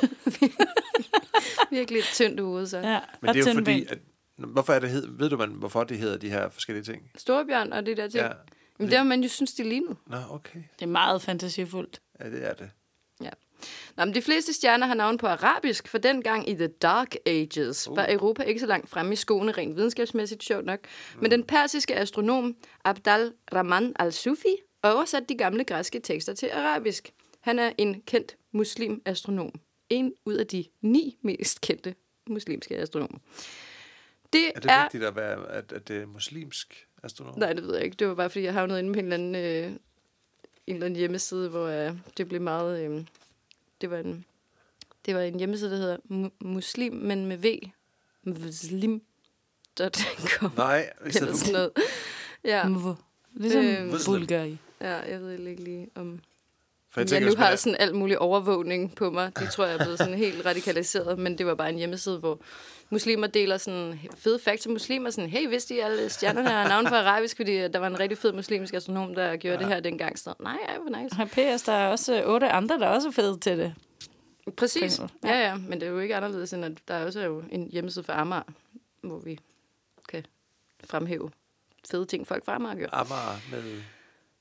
virkelig et tyndt hoved, så. Ja. Men det er jo fordi, at, hvorfor er det hed, ved du, man, hvorfor det hedder de her forskellige ting? Storebjørn og det der ting. Ja. Men det har man jo synes, de lignede. Nå, okay. Det er meget fantasifuldt. Ja, det er det. Ja. Nå, men de fleste stjerner har navn på arabisk, for dengang i The Dark Ages uh. var Europa ikke så langt fremme i skoene, rent videnskabsmæssigt, sjovt nok. Men den persiske astronom Abdal Rahman al-Sufi oversatte de gamle græske tekster til arabisk. Han er en kendt muslim-astronom. En ud af de ni mest kendte muslimske astronomer. Det Er det er... vigtigt at, være, at, at det er muslimsk astronom? Nej, det ved jeg ikke. Det var bare, fordi jeg havnede inde på en eller anden, øh, en eller anden hjemmeside, hvor øh, det blev meget... Øh, det var en, det var en hjemmeside, der hedder mu- muslim, men med V. Muslim.com. Nej, i stedet Eller for sådan noget. Ja. Ligesom Øhm. Bulgari. ja, jeg ved ikke lige om... For Jeg, tænker, jeg nu har er- sådan alt mulig overvågning på mig. Det tror jeg er blevet sådan helt radikaliseret, men det var bare en hjemmeside, hvor muslimer deler sådan fede facts om muslimer. Sådan, hey, vidste I alle stjernerne har navn på arabisk, fordi der var en rigtig fed muslimsk astronom, der gjorde ja. det her dengang. Så, nej, ej, hvor nice. Her PS, der er også øh, otte andre, der er også fede til det. Præcis. Ja, ja, men det er jo ikke anderledes, end at der også er jo en hjemmeside for Amager, hvor vi kan fremhæve fede ting, folk fra Amager gør. Amager med...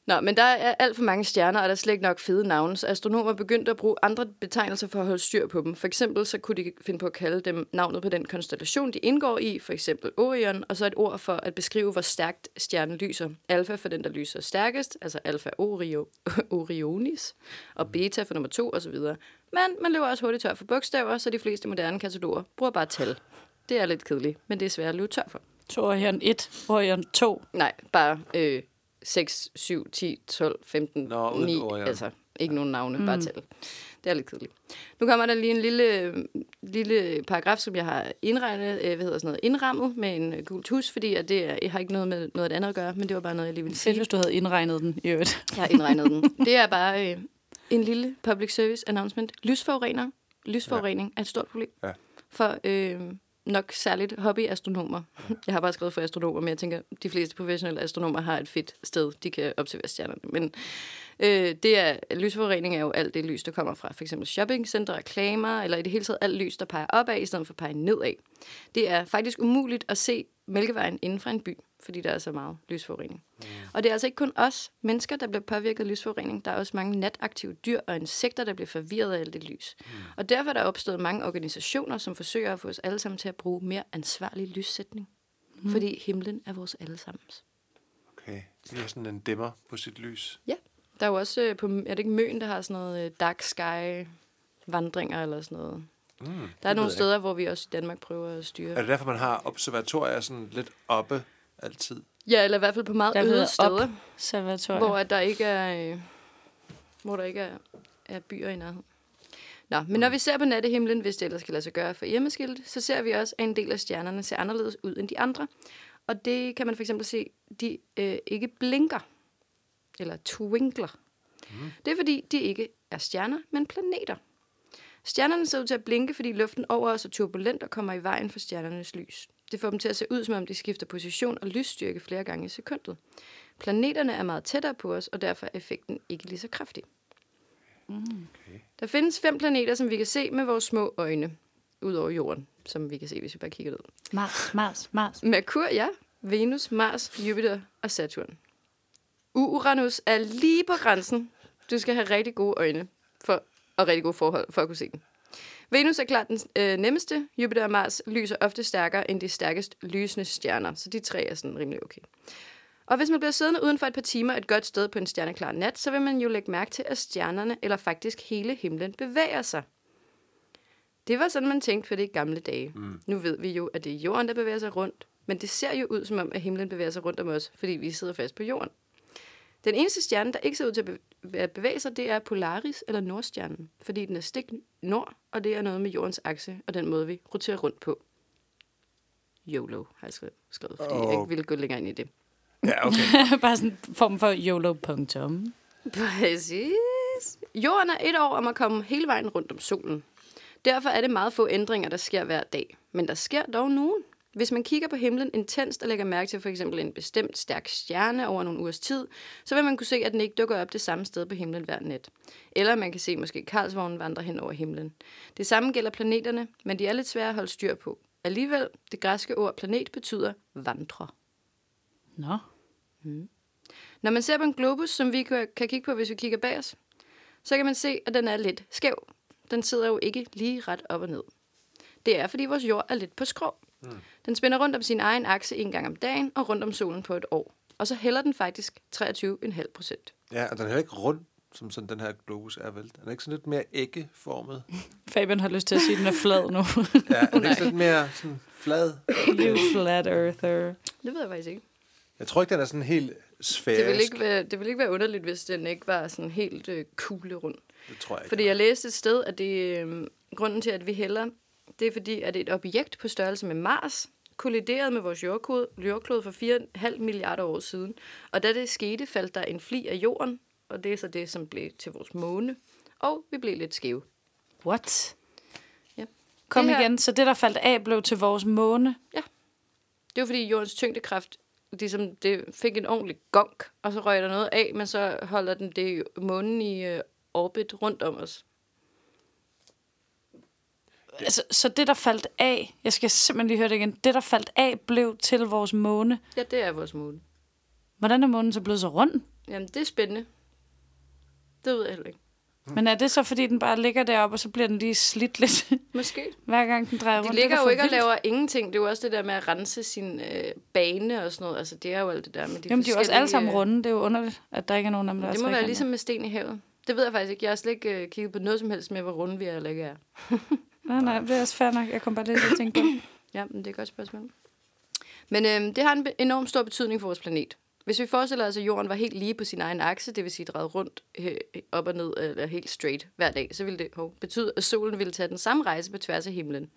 Nå, men der er alt for mange stjerner, og der er slet ikke nok fede navne, så astronomer begyndte at bruge andre betegnelser for at holde styr på dem. For eksempel så kunne de finde på at kalde dem navnet på den konstellation, de indgår i, for eksempel Orion, og så et ord for at beskrive, hvor stærkt stjernen lyser. Alfa for den, der lyser stærkest, altså Alfa Orio, Orionis, og Beta for nummer to osv. Men man løber også hurtigt tør for bogstaver, så de fleste moderne kataloger bruger bare tal. Det er lidt kedeligt, men det er svært at løbe tør for. Orion 1, Orion 2. Nej, bare øh, 6, 7, 10, 12, 15, Nå, uden 9. ord, ja. Altså, ikke nogen navne, mm. bare tal. Det er lidt kedeligt. Nu kommer der lige en lille, lille paragraf, som jeg har indregnet, øh, hvad hedder sådan noget, indrammet med en øh, gul tus, fordi at det er, jeg har ikke noget med noget andet at gøre, men det var bare noget, jeg lige ville sige. hvis du havde indregnet den i øvrigt. Jeg har indregnet den. Det er bare øh, en lille public service announcement. Lysforurener. Lysforurening ja. er et stort problem. Ja. For øh, nok særligt hobbyastronomer. Jeg har bare skrevet for astronomer, men jeg tænker, de fleste professionelle astronomer har et fedt sted, de kan observere stjernerne. Men øh, det er, lysforurening er jo alt det lys, der kommer fra for eksempel shoppingcenter, reklamer, eller i det hele taget alt lys, der peger opad, i stedet for at pege nedad. Det er faktisk umuligt at se Mælkevejen inden for en by, fordi der er så meget lysforurening. Mm. Og det er altså ikke kun os mennesker, der bliver påvirket af lysforurening. Der er også mange nataktive dyr og insekter, der bliver forvirret af alt det lys. Mm. Og derfor er der opstået mange organisationer, som forsøger at få os alle sammen til at bruge mere ansvarlig lyssætning. Mm. Fordi himlen er vores allesammens. Okay. De har sådan en dæmmer på sit lys. Ja, der er jo også øh, på, er det ikke Møn, der har sådan noget øh, dark sky vandringer eller sådan noget. Mm, Der er nogle steder, hvor vi også i Danmark prøver at styre. Er det derfor, man har observatorier sådan lidt oppe altid? Ja, eller i hvert fald på meget Der øde steder. Observatorium. hvor at der ikke er, øh, hvor der ikke er, er byer i nærheden. Nå, men når vi ser på nattehimlen, hvis det ellers kan lade sig gøre for hjemmeskilt, så ser vi også, at en del af stjernerne ser anderledes ud end de andre. Og det kan man for eksempel se, de øh, ikke blinker, eller twinkler. Mm. Det er fordi, de ikke er stjerner, men planeter. Stjernerne ser ud til at blinke, fordi luften over os er turbulent og kommer i vejen for stjernernes lys. Det får dem til at se ud, som om de skifter position og lysstyrke flere gange i sekundet. Planeterne er meget tættere på os, og derfor er effekten ikke lige så kraftig. Okay. Der findes fem planeter, som vi kan se med vores små øjne, ud over jorden, som vi kan se, hvis vi bare kigger ned. Mars, Mars, Mars. Merkur, ja. Venus, Mars, Jupiter og Saturn. Uranus er lige på grænsen. Du skal have rigtig gode øjne for, og rigtig gode forhold for at kunne se den. Venus er klart den øh, nemmeste. Jupiter og Mars lyser ofte stærkere end de stærkest lysende stjerner, så de tre er sådan rimelig okay. Og hvis man bliver siddende uden for et par timer et godt sted på en stjerneklar nat, så vil man jo lægge mærke til, at stjernerne, eller faktisk hele himlen, bevæger sig. Det var sådan, man tænkte for det i gamle dage. Mm. Nu ved vi jo, at det er jorden, der bevæger sig rundt, men det ser jo ud som om, at himlen bevæger sig rundt om os, fordi vi sidder fast på jorden. Den eneste stjerne, der ikke ser ud til at bev- at bevæge sig, det er Polaris eller Nordstjernen, fordi den er stik nord, og det er noget med jordens akse og den måde, vi roterer rundt på. YOLO har jeg skrevet, skrevet fordi oh. jeg ikke ville gå længere ind i det. Ja, okay. Bare sådan en form for YOLO punktum. Præcis. Jorden er et år om at komme hele vejen rundt om solen. Derfor er det meget få ændringer, der sker hver dag. Men der sker dog nogen. Hvis man kigger på himlen intenst og lægger mærke til for eksempel en bestemt stærk stjerne over nogle ugers tid, så vil man kunne se, at den ikke dukker op det samme sted på himlen hver nat. Eller man kan se måske Karlsvognen vandre hen over himlen. Det samme gælder planeterne, men de er lidt svære at holde styr på. Alligevel, det græske ord planet betyder vandre. Nå. Når man ser på en globus, som vi kan kigge på, hvis vi kigger bag os, så kan man se, at den er lidt skæv. Den sidder jo ikke lige ret op og ned. Det er, fordi vores jord er lidt på skrå. Mm. Den spænder rundt om sin egen akse en gang om dagen og rundt om solen på et år. Og så hælder den faktisk 23,5 procent. Ja, og den er heller ikke rund, som sådan den her globus er vel. Den er ikke sådan lidt mere æggeformet. Fabian har lyst til at sige, at den er flad nu. Ja, den er ikke sådan lidt mere sådan flad. you flat earther. Det ved jeg faktisk ikke. Jeg tror ikke, den er sådan helt sfærisk. Det vil ikke være, det vil ikke være underligt, hvis den ikke var sådan helt øh, kugle rundt. Det tror jeg ikke. Fordi jeg læste et sted, at det, øh, grunden til, at vi hælder, det er fordi, at et objekt på størrelse med Mars kolliderede med vores jordklode, jordklode for 4,5 milliarder år siden. Og da det skete, faldt der en fli af jorden, og det er så det, som blev til vores måne. Og vi blev lidt skæve. What? Ja. Kom Det her- igen. Så det, der faldt af, blev til vores måne. Det var fordi jordens tyngdekraft ligesom det fik en ordentlig gonk, og så røg der noget af, men så holder den det månen i øh, orbit rundt om os. Altså, så det, der faldt af, jeg skal simpelthen lige høre det igen, det, der faldt af, blev til vores måne. Ja, det er vores måne. Hvordan er månen så blevet så rund? Jamen, det er spændende. Det ved jeg heller ikke. Men er det så, fordi den bare ligger deroppe, og så bliver den lige slidt lidt, Måske. hver gang den drejer rundt? De Det er ligger jo ikke og vildt. laver ingenting. Det er jo også det der med at rense sin øh, bane og sådan noget. Altså, det er jo alt det der med de Jamen, de er jo også alle sammen øh, runde. Det er jo underligt, at der ikke er nogen af dem, der er Det må være ligesom med sten i havet. Det ved jeg faktisk ikke. Jeg har slet ikke øh, kigget på noget som helst med, hvor runde vi er eller ikke er. Nej, nej, det er også fair nok. Jeg kom bare lidt til at tænke på. Ja, men det er et godt spørgsmål. Men øh, det har en enorm stor betydning for vores planet. Hvis vi forestiller os, at jorden var helt lige på sin egen akse, det vil sige drejet rundt øh, øh, op og ned, øh, eller helt straight hver dag, så ville det hov, betyde, at solen ville tage den samme rejse på tværs af himlen.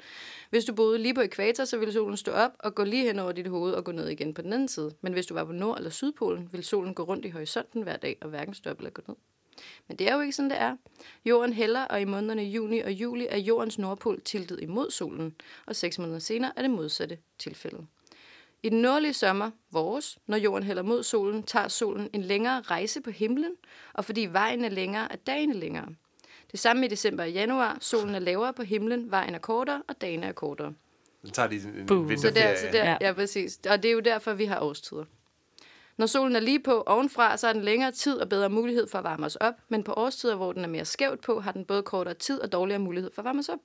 Hvis du boede lige på ekvator, så ville solen stå op og gå lige hen over dit hoved og gå ned igen på den anden side. Men hvis du var på nord- eller sydpolen, ville solen gå rundt i horisonten hver dag og hverken stå op eller gå ned. Men det er jo ikke sådan, det er. Jorden hælder, og i månederne juni og juli er jordens nordpol tiltet imod solen, og seks måneder senere er det modsatte tilfældet. I den nordlige sommer, vores, når jorden hælder mod solen, tager solen en længere rejse på himlen, og fordi vejen er længere, er dagen længere. Det samme i december og januar. Solen er lavere på himlen, vejen er kortere, og dagen er kortere. Så tager de en, en Boo. Så vinterferie. der, så der, ja. ja, præcis. Og det er jo derfor, vi har årstider. Når solen er lige på ovenfra, så har den længere tid og bedre mulighed for at varme os op, men på årstider, hvor den er mere skævt på, har den både kortere tid og dårligere mulighed for at varme os op.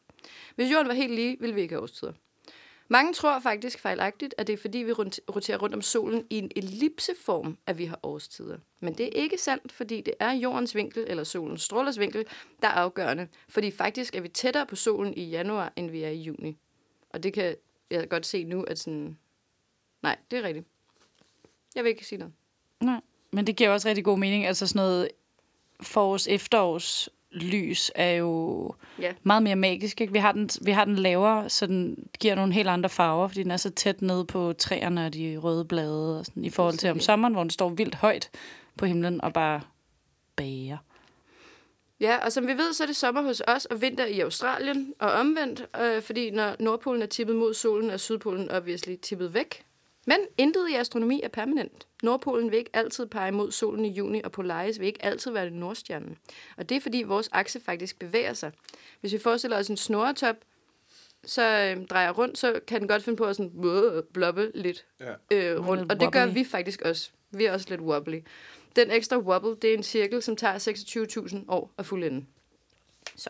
Hvis jorden var helt lige, ville vi ikke have årstider. Mange tror faktisk fejlagtigt, at det er fordi, vi roterer rundt om solen i en ellipseform, at vi har årstider. Men det er ikke sandt, fordi det er jordens vinkel, eller solens strålers vinkel, der er afgørende. Fordi faktisk er vi tættere på solen i januar, end vi er i juni. Og det kan jeg godt se nu, at sådan... Nej, det er rigtigt. Jeg vil ikke sige noget. Nej, men det giver også rigtig god mening. Altså sådan noget forårs efterårs lys er jo Ja. meget mere magisk. Ikke? Vi, har den, vi har den lavere, så den giver nogle helt andre farver, fordi den er så tæt nede på træerne og de røde blade, og sådan, i forhold til om sommeren, hvor den står vildt højt på himlen og bare bager. Ja, og som vi ved, så er det sommer hos os og vinter i Australien, og omvendt, øh, fordi når Nordpolen er tippet mod solen, er Sydpolen obviously tippet væk. Men intet i astronomi er permanent. Nordpolen vil ikke altid pege mod solen i juni, og Polaris vil ikke altid være Nordstjernen. Og det er fordi vores akse faktisk bevæger sig. Hvis vi forestiller os en snoretop, så øh, drejer rundt, så kan den godt finde på at sådan, øh, blobbe lidt Ja. øh, rundt. Og det gør vi faktisk også. Vi er også lidt wobbly. Den ekstra wobble, det er en cirkel, som tager 26.000 år at fuldende.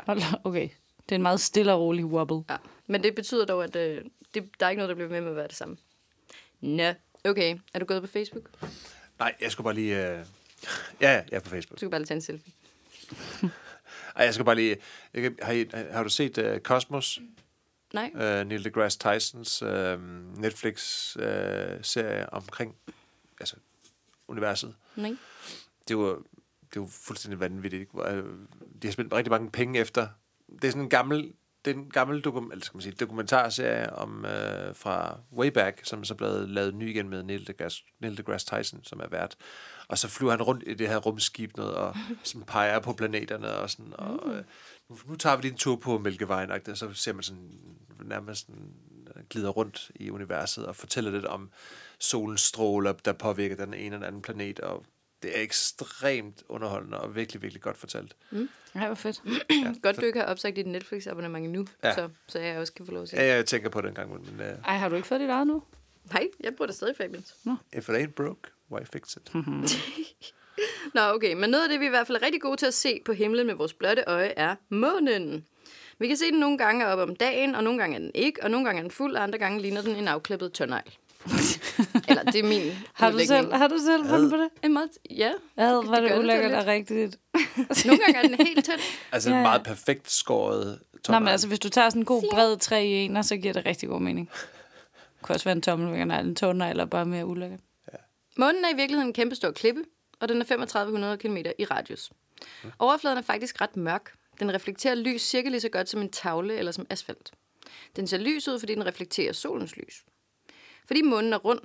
Da, okay. Det er en meget stille og rolig wobble. Ja. Men det betyder dog, at øh, det, der er ikke noget, der bliver med med at være det samme. Nå, okay. Er du gået på Facebook? Nej, jeg skulle bare lige... Øh... Ja, ja, jeg er på Facebook. Du kan bare lige tage en selfie. Ej, jeg skal bare lige... Jeg kan, har, I, har du set uh, Cosmos? Nej? Uh, Neil deGrasse Tysons uh, Netflix-serie uh, omkring altså, universet. Nej. det var, det var fuldstændig vanvittigt. øh, De har spændt rigtig mange penge efter. Det er sådan en gammel, det er en gammel dokum, eller skal man sige, dokumentarserie om, øh, fra way back, som så blevet lavet ny igen med Neil deGrasse, Neil deGrasse Tyson, som er vært. Og så flyver han rundt i det her rumskib noget, og sådan peger på planeterne, og sådan, og øh, nu, nu tager vi lige en tur på Mælkevejen, og så ser man sådan nærmest sådan, øh, glider rundt i universet, og fortæller lidt om solens stråler, der påvirker den ene eller anden planet, og det er ekstremt underholdende og virkelig, virkelig godt fortalt. Nej, hvor fedt. Godt, du ikke har opsagt dit Netflix-abonnement endnu, Ja. ja. så, så jeg også kan få lov at se. Ja, jeg tænker på det en gang, men uh, Ej, har du ikke fået dit eget nu? Nej, jeg bruger det stadig Fabians. if it ain't broke, why fix it? Nå, okay. Men noget af det, vi i hvert fald er rigtig gode til at se på himlen med vores blotte øje, er månen. Vi kan se den nogle gange op om dagen, og nogle gange er den ikke, og nogle gange er den fuld, og andre gange ligner den en afklippet tørnegl. Eller det er min Har du selv, har du selv fundet på det? En måde, ja. Ja, det var det det ulækkert og rigtigt. Nogle gange er den helt tynd. Altså Ja, en ja. meget perfekt skåret Nå, tommer. men altså, hvis du tager sådan en god bred træ i en, så giver det rigtig god mening. Det kunne også være en tommelfinger, en tårner, eller bare mere ulækkert. Månen er i virkeligheden en kæmpe stor klippe, og den er 3500 km i radius. Overfladen er faktisk ret mørk. Den reflekterer lys cirka lige så godt som en tavle eller som asfalt. Den ser lys ud, fordi den reflekterer solens lys. Fordi månen er rund,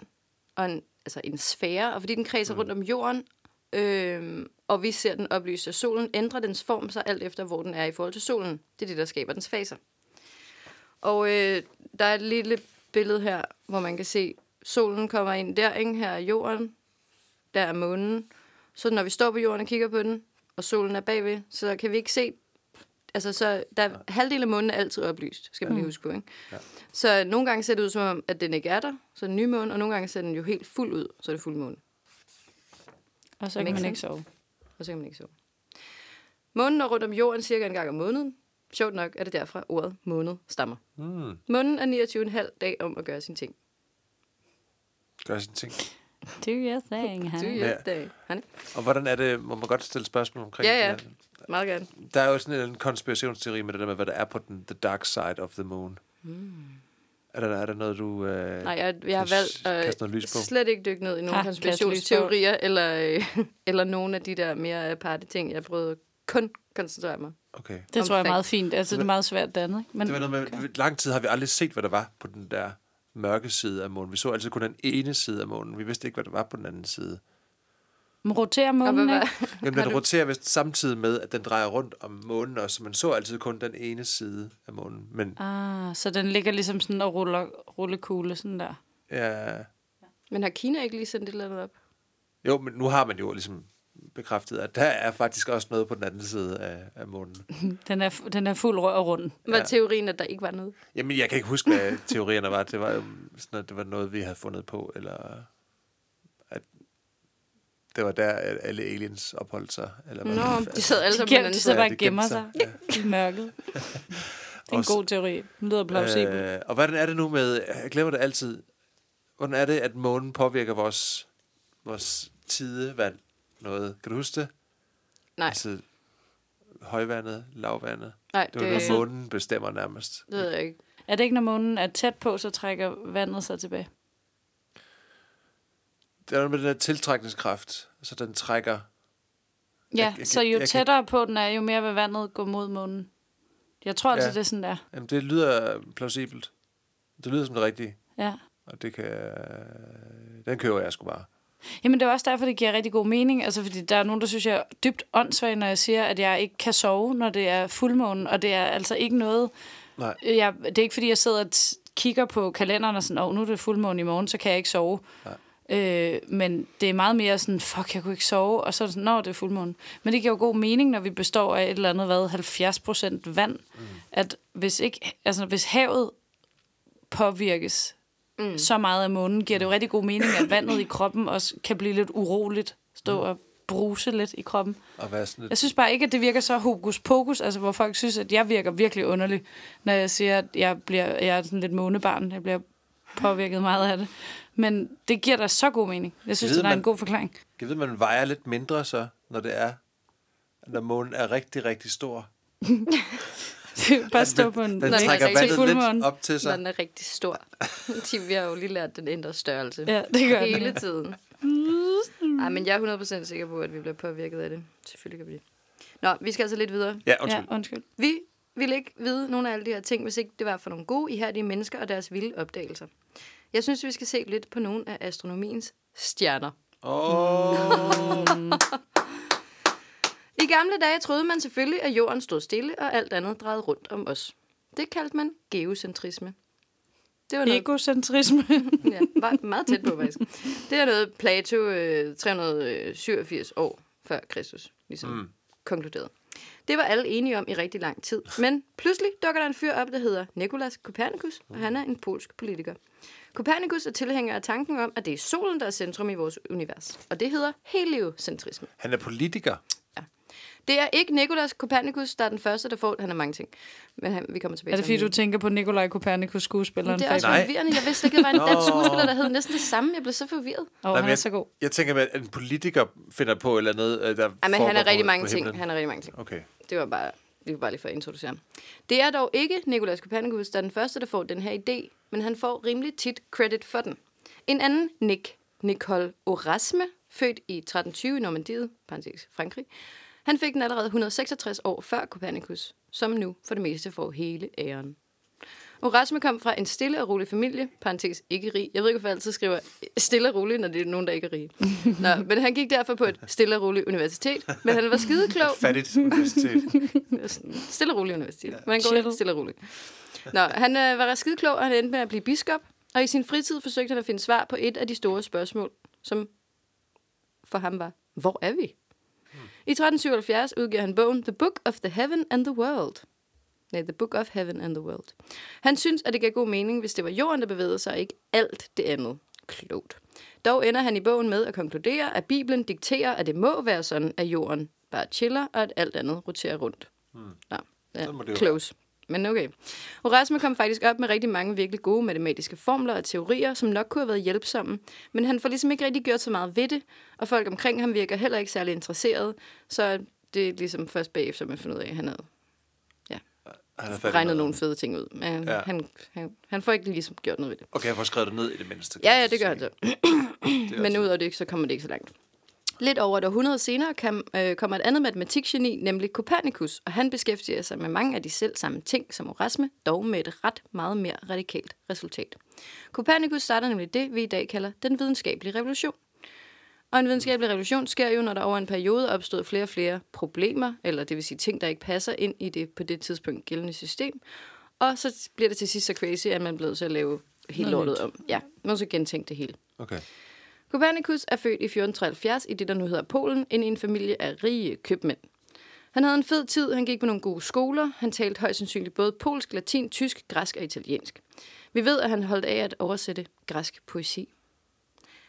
og en, altså en sfære, og fordi den kredser rundt om jorden, øh, og vi ser den oplyse af solen, ændrer dens form sig alt efter, hvor den er i forhold til solen. Det er det, der skaber dens faser. Og øh, der er et lille billede her, hvor man kan se, solen kommer ind der, ikke? her er jorden, der er månen. Så når vi står på jorden og kigger på den, og solen er bagved, så kan vi ikke se Altså, så der er, halvdelen af månen er altid oplyst, skal man lige huske på, ikke? Ja. Så nogle gange ser det ud som om, at den ikke er der, så er den ny måne, og nogle gange ser den jo helt fuld ud, så er det fuld måne. Og så kan man ikke sove. Og så kan man ikke sove. Månen når rundt om jorden cirka en gang om måneden. Sjovt nok er det derfra ordet måned stammer. Mm. Månen er 29,5 dag om at gøre sin ting. Gør sin ting. Do your thing, honey. ja. Ja. dag. Hanne? Og hvordan er det, må man godt stille spørgsmål omkring Ja, ja. det? Meget gerne. Der er jo sådan en konspirationsteori med det der med, hvad der er på den the dark side of the moon. Mm. Er, der, er der noget, du... Øh, Nej, jeg, jeg har valgt noget lys på? slet ikke dykke ned i nogle konspirationsteorier, eller, øh, eller nogle af de der mere aparte ting. Jeg prøvede kun koncentrere mig. Okay. Det Om tror jeg er meget fint. Altså, det er meget svært dannet. Men Det var noget med, okay. lang tid har vi aldrig set, hvad der var på den der mørke side af månen. Vi så altid kun den ene side af månen. Vi vidste ikke, hvad der var på den anden side. Man roterer månen, ikke? Jamen, den roterer vist samtidig med, at den drejer rundt om månen også, så man så altid kun den ene side af månen. Men Ah, så den ligger ligesom sådan og ruller rullekugle sådan der. ja, men har Kina ikke lige sendt et eller andet op? jo, men nu har man jo ligesom bekræftet, at der er faktisk også noget på den anden side af, af månen. Den er, den er fuld rør og rund. Var Ja. teorien, at der ikke var noget? Jamen, jeg kan ikke huske, hvad teorierne var. Det var jo sådan, at det var noget, vi havde fundet på, eller det var der, at alle aliens opholdt sig. Eller hvad Nå, fanden. de sad alle De, sammen de side. bare og gemmer gemte sig i mørket. Det er en god teori. Den lyder plausibel. Øh, og hvordan er det nu med, jeg glemmer det altid, hvordan er det, at månen påvirker vores, vores tidevand noget? Kan du huske det? Nej, Altså, højvandet, lavvandet. nej, Det var det, noget, månen bestemmer nærmest. det ved jeg ikke. Er det ikke, når månen er tæt på, så trækker vandet sig tilbage? Det er noget med den der tiltrækningskraft, så den trækker... Ja, Jeg- jeg så kan- jo jeg kan- tættere på den er, jo mere vil vandet gå mod månen. Jeg tror altså, Ja. det er sådan der. Jamen, det lyder plausibelt. Det lyder som det rigtige. Ja. Og det kan... Den køber jeg sgu bare. Jamen, det er også derfor, det giver rigtig god mening. Altså, fordi der er nogen, der synes, jeg er dybt åndssvag, når jeg siger, at jeg ikke kan sove, når det er fuldmåne. Og det er altså ikke noget... Nej. Jeg, det er ikke, fordi jeg sidder og kigger på kalenderen og sådan, åh, nu er det fuldmåne i morgen, så kan jeg ikke sove. Øh, men det er meget mere sådan, fuck, jeg kunne ikke sove, og så er det sådan, nå, det er fuldmåne. Men det giver jo god mening, når vi består af et eller andet, hvad, 70 procent vand, mm. at hvis, ikke, altså, hvis havet påvirkes mm. så meget af månen, giver det jo rigtig god mening, at vandet i kroppen også kan blive lidt uroligt, stå og bruse lidt i kroppen. Og være sådan Jeg lidt... synes bare ikke, at det virker så hokus pokus, altså hvor folk synes, at jeg virker virkelig underlig, når jeg siger, at jeg, bliver, jeg er sådan lidt månebarn. Jeg bliver påvirket meget af det. Men det giver da så god mening. Jeg synes, det er en god forklaring. Jeg ved, man vejer lidt mindre så, når det er... Når månen er rigtig, rigtig stor. bare stå på en Den Når den er trækker rigtig vandet fuldmåne. lidt op til Når sig. den er rigtig stor. Vi har jo lige lært, at den ændrer størrelse. Ja, det gør Hele den. tiden. Ej, men jeg er 100% sikker på, at vi bliver påvirket af det. Selvfølgelig gør vi det. Nå, vi skal altså lidt videre. Ja, Ja, undskyld. undskyld. Vi ville ikke vide nogle af alle de her ting, hvis ikke det var for nogle gode, ihærdige mennesker og deres vilde opdagelser. Jeg synes, vi skal se lidt på nogle af astronomiens stjerner. Åh, I gamle dage troede man selvfølgelig, at jorden stod stille, og alt andet drejede rundt om os. Det kaldte man geocentrisme. Det var noget, Egocentrisme. ja, var meget tæt på, faktisk. Det er noget Plato øh, 387 år før Kristus ligesom mm. konkluderede. Det var alle enige om i rigtig lang tid. Men pludselig dukker der en fyr op, der hedder Nikolaus Kopernikus, og han er en polsk politiker. Kopernikus er tilhænger af tanken om, at det er solen, der er centrum i vores univers. Og det hedder heliocentrisme. han er politiker. Det er ikke Nikolaus Kopernikus, der er den første, der får... Han er mange ting, men han, vi kommer tilbage er det til fordi, ham du tænker på Nikolaj Kopernikus, skuespilleren? Det er også Nej. forvirrende. Jeg vidste ikke, at der var en dansk skuespiller, der hed næsten det samme. Jeg blev så forvirret. Åh, Nej, han men er jeg- så god. Jeg tænker, at en politiker finder på et eller andet, øh, der Ja, men han foregår er rigtig mange på ting. Han er rigtig mange ting. Okay. Det var bare, det var bare lige for at introducere ham. Det er dog ikke Nikolaus Kopernikus, der er den første, der får den her idé, men han får rimelig tit credit for den. En anden, Nick, Nicole Orasme, født i 1320 i Normandiet, parentes Frankrig, han fik den allerede 166 år før Kopernikus, som nu for det meste får hele æren. Orasme kom fra en stille og rolig familie, parentes ikke rig. Jeg ved ikke, hvorfor jeg altid skriver stille og rolig, når det er nogen, der ikke er rige. Nå, men han gik derfor på et stille og roligt universitet, men han var skideklog. Fattigt universitet. Stille og roligt universitet. Ja. Man går stille og roligt. Nå, han øh, var skide klog, og han endte med at blive biskop. Og i sin fritid forsøgte han at finde svar på et af de store spørgsmål, som for ham var, hvor er vi? I 1377 udgiver han bogen The Book of the Heaven and the World. Nej, The Book of Heaven and the World. Han synes, at det gav god mening, hvis det var jorden, der bevægede sig, og ikke alt det andet. Klogt. Dog ender han i bogen med at konkludere, at Bibelen dikterer, at det må være sådan, at jorden bare chiller, og at alt andet roterer rundt. Hmm. Nå, ja, close. Men okay. Erasmus kom faktisk op med rigtig mange virkelig gode matematiske formler og teorier, som nok kunne have været hjælpsomme, men han får ligesom ikke rigtig gjort så meget ved det, og folk omkring ham virker heller ikke særlig interesserede, så det er ligesom først bagefter, man finder ud af, at han havde Han i regnet noget. nogle fede ting ud. Men Ja. han, han, han får ikke ligesom gjort noget ved det. Okay, jeg får skrevet det ned i det mindste. Ja, ja, det gør han så. Er Men ud af det, så kommer det ikke så langt. Lidt over et århundrede senere kan, øh, kommer et andet matematikgeni, nemlig Copernicus, og han beskæftiger sig med mange af de selv samme ting som Erasme, dog med et ret meget mere radikalt resultat. Copernicus starter nemlig det, vi i dag kalder den videnskabelige revolution. Og en videnskabelig revolution sker jo, når der over en periode er opstået flere og flere problemer, eller det vil sige ting, der ikke passer ind i det på det tidspunkt gældende system. Og så bliver det til sidst så crazy, at man bliver nødt til at lave helt lortet om. Ja, man må så gentænke det hele. Okay. Copernicus er født i 1473 i det, der nu hedder Polen, ind i en familie af rige købmænd. Han havde en fed tid, han gik på nogle gode skoler, han talte højst sandsynligt både polsk, latin, tysk, græsk og italiensk. Vi ved, at han holdt af at oversætte græsk poesi.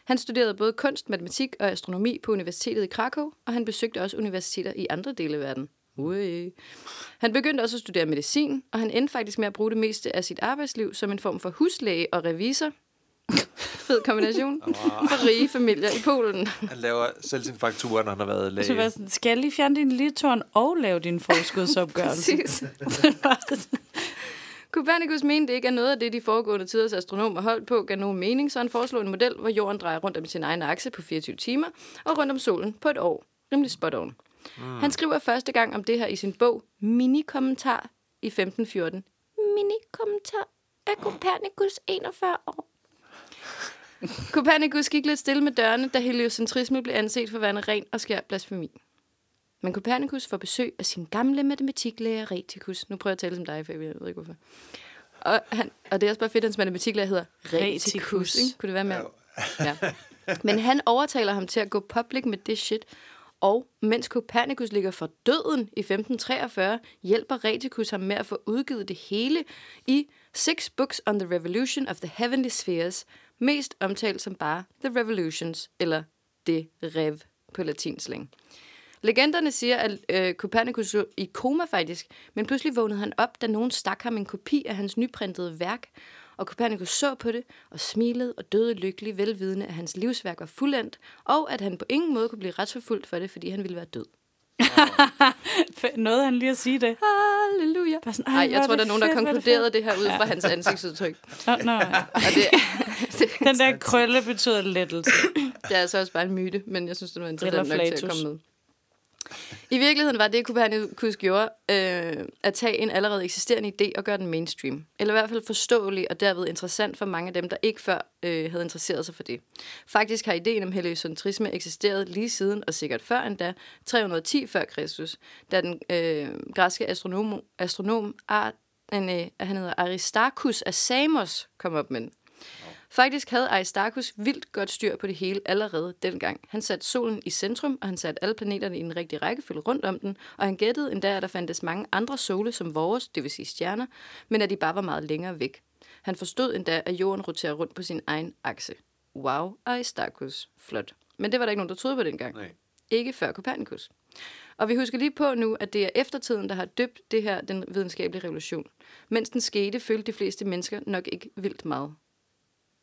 Han studerede både kunst, matematik og astronomi på universitetet i Krakow, og han besøgte også universiteter i andre dele af verden. Ui. Han begyndte også at studere medicin, og han endte faktisk med at bruge det meste af sit arbejdsliv som en form for huslæge og revisor. Fed kombination. For rige familier i Polen. Han laver selv sin faktura, når han har været læge. Så var sådan, skal jeg lige fjerne din litorn og lave din forskudsopgørelse? Præcis. Copernicus mente ikke, at noget af det, de foregående tiders astronomer holdt på, gav nogen mening, så han foreslog en model, hvor jorden drejer rundt om sin egen akse på 24 timer, og rundt om solen på et år. Rimelig spot on. Mm. Han skriver første gang om det her i sin bog Mini-kommentar i 1514. Mini-kommentar er Copernicus 41 år. Copernicus gik lidt stille med dørene, da heliocentrisme blev anset for at være en ren og skær blasfemi. Men Copernicus får besøg af sin gamle matematiklærer Reticus. Nu prøver jeg at tale som dig, for jeg ved ikke hvorfor. Og, han, og det er også bare fedt, at hans matematiklærer hedder Reticus. Reticus. Ikke? Kunne det være mere? Ja. Men han overtaler ham til at gå public med det shit. Og mens Copernicus ligger for døden i 1543, hjælper Reticus ham med at få udgivet det hele i Six Books on the Revolution of the Heavenly Spheres, mest omtalt som bare The Revolutions, eller Det Rev på latinslæng. Legenderne siger, at øh, Copernicus lå i koma faktisk, men pludselig vågnede han op, da nogen stak ham en kopi af hans nyprintede værk. Og Copernicus så på det og smilede og døde lykkelig, velvidende, at hans livsværk var fuldendt, og at han på ingen måde kunne blive retsforfulgt for det, fordi han ville være død. Noget han lige at sige det. Halleluja. Bare sådan, Nej, hvor jeg tror, der er nogen, der er konkluderede det her ud fra hans ansigtsudtryk. Nå. Og det, det, Den der krølle betyder lettelse. det er altså også bare en myte, men jeg synes, det var interessant nok til at komme med. I virkeligheden var det, Copernicus gjorde, øh, at tage en allerede eksisterende idé og gøre den mainstream. Eller i hvert fald forståelig og derved interessant for mange af dem, der ikke før øh, havde interesseret sig for det. Faktisk har ideen om heliocentrisme eksisteret lige siden, og sikkert før endda, 310 før Kristus, da den øh, græske astronom, astronom Ar, en, øh, han hedder Aristarchus af Samos kom op med den. Faktisk havde Aristarchus vildt godt styr på det hele allerede dengang. Han satte solen i centrum, og han satte alle planeterne i en rigtig rækkefølge rundt om den, og han gættede endda, at der fandtes mange andre sole som vores, det vil sige stjerner, men at de bare var meget længere væk. Han forstod endda, at jorden roterer rundt på sin egen akse. Wow, Aristarchus. Flot. Men det var der ikke nogen, der troede på dengang. Nej. Ikke før Copernicus. Og vi husker lige på nu, at det er eftertiden, der har døbt det her, den videnskabelige revolution. Mens den skete, følte de fleste mennesker nok ikke vildt meget.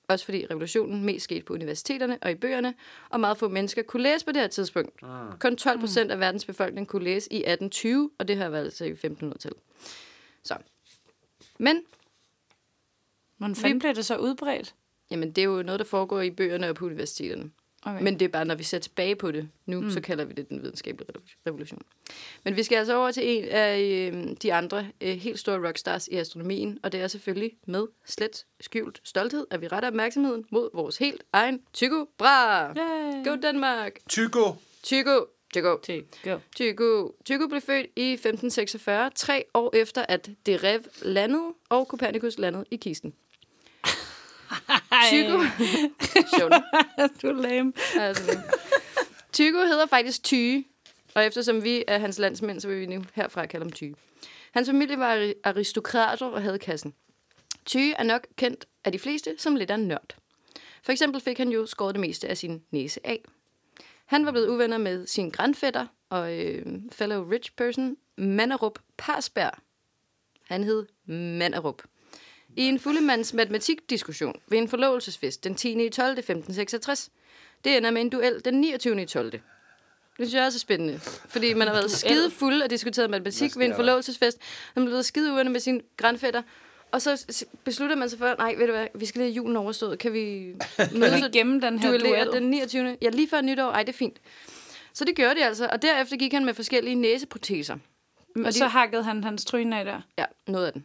Også fordi revolutionen mest skete på universiteterne og i bøgerne, og meget få mennesker kunne læse på det her tidspunkt. Mm. Kun 12 procent af verdens befolkning kunne læse i 1820, og det har været altså i 1500-tallet. Så. Men, Hvordan fanden blev det så udbredt? jamen, det er jo noget, der foregår i bøgerne og på universiteterne. Okay. Men det er bare, når vi ser tilbage på det nu, mm. så kalder vi det den videnskabelige revo- revolution. Men vi skal altså over til en af øh, de andre øh, helt store rockstars i astronomien, og det er selvfølgelig med slet skjult stolthed, at vi retter opmærksomheden mod vores helt egen Tycho Brahe. Yay. Go Danmark! Tycho. Tycho! Tycho! Go. Tycho. Tycho blev født i 1546, tre år efter, at Derev landede, og Copernicus landede i kisten. Tycho. Du er lame. Altså, Tycho hedder faktisk Tyge. Og eftersom vi er hans landsmænd, så vil vi nu herfra kalde ham Tyge. Hans familie var ari- aristokrater og havde kassen. Tyge er nok kendt af de fleste som lidt af en nørd. For eksempel fik han jo skåret det meste af sin næse af. Han var blevet uvenner med sin grandfætter og øh, fellow rich person, Manderup Parsberg. Han hed Manderup. I en fuldemands matematikdiskussion ved en forlovelsesfest den 10. i 12. 1566. Det ender med en duel den 29. i 12. Det synes jeg også er spændende, fordi man har været skide fuld og diskuteret matematik ved en forlovelsesfest. Man er blevet skide uvenner med sin grandfætter. Og så beslutter man sig for, nej, ved du hvad, vi skal lige have julen overstået. Kan vi mødes vi gemme den her duel? den 29. Ja, lige før nytår. Ej, det er fint. Så det gjorde de altså, og derefter gik han med forskellige næseproteser. Og så hakkede han hans tryne af der. Ja, noget af den.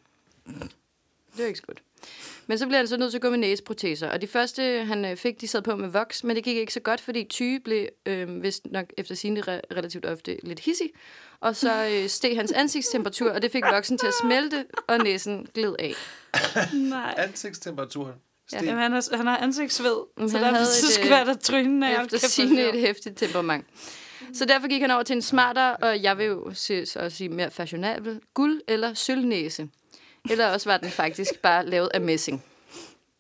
Det var ikke så godt. Men så blev han så nødt til at gå med næseproteser. Og de første, han øh, fik, de sad på med voks, men det gik ikke så godt, fordi Tyge blev øh, vist nok efter sine re- relativt ofte lidt hissig. Og så øh, steg hans ansigtstemperatur, og det fik voksen til at smelte, og næsen gled af. Nej. Ansigtstemperaturen. Ja. Jamen, han, har, han har ansigtsved, Men så han derfor havde så et, skal øh, være der trynen af. Efter sine et hæftigt temperament. Så derfor gik han over til en smartere, og jeg vil jo se, så at sige mere fashionabel, guld- eller sølvnæse. Eller også var den faktisk bare lavet af messing.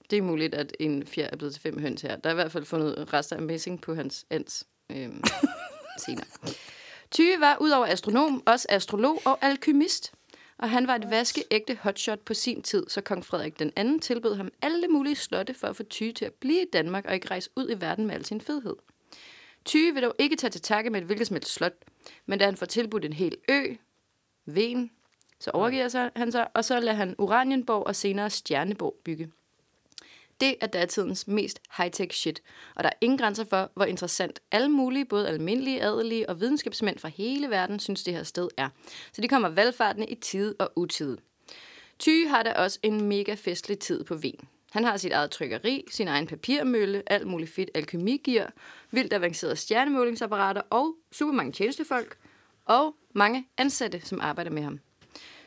Det er muligt, at en fjer er blevet til fem høns her. Der er i hvert fald fundet rester af messing på hans ans øhm, senere. Tyge var udover astronom også astrolog og alkymist. Og han var et vaskeægte hotshot på sin tid, så kong Frederik den anden tilbød ham alle mulige slotte for at få Tyge til at blive i Danmark og ikke rejse ud i verden med al sin fedhed. Tyge vil dog ikke tage til takke med et hvilket som helst slot, men da han får tilbudt en hel ø, Ven, så overgiver sig han sig, og så lader han Uranienborg og senere Stjerneborg bygge. Det er datidens mest high-tech shit, og der er ingen grænser for, hvor interessant alle mulige, både almindelige, adelige og videnskabsmænd fra hele verden, synes det her sted er. Så de kommer valgfartende i tide og utide. Ty har da også en mega festlig tid på Ven. Han har sit eget trykkeri, sin egen papirmølle, alt muligt fedt alkemigear, vildt avancerede stjernemålingsapparater og super mange tjenestefolk, og mange ansatte, som arbejder med ham.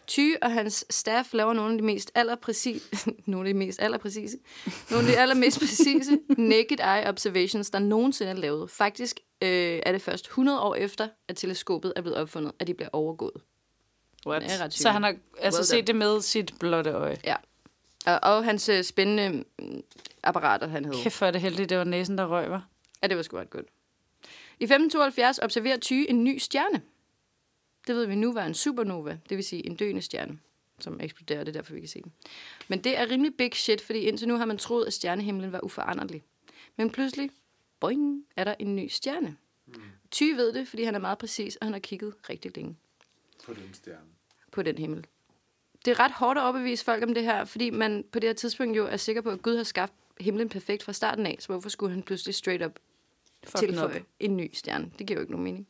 Tyge og hans staff laver nogle af de mest allerpræcise, nogle af de mest allerpræcise, nogle af de allermest præcise naked eye observations, der nogensinde er lavet. Faktisk øh, er det først 100 år efter, at teleskopet er blevet opfundet, at de bliver overgået. What? Er ret. Så han har altså Well set det med sit blotte øje. Ja. Og, og hans øh, spændende mm, apparater, han havde. Kæft for det heldigt, det var næsen, der røg, var. Ja, det var sgu ret godt. I 1572 observerer Tyge en ny stjerne. Det ved vi nu var en supernova, det vil sige en døende stjerne, som eksploderer, det er derfor, vi kan se den. Men det er rimelig big shit, fordi indtil nu har man troet, at stjernehimlen var uforanderlig. Men pludselig, boing, er der en ny stjerne. Tyge ved det, fordi han er meget præcis, og han har kigget rigtig længe På den stjerne. på den himmel. Det er ret hårdt at overbevise folk om det her, fordi man på det her tidspunkt jo er sikker på, at Gud har skabt himlen perfekt fra starten af, så hvorfor skulle han pludselig straight up tilføje en ny stjerne? Det giver jo ikke nogen mening.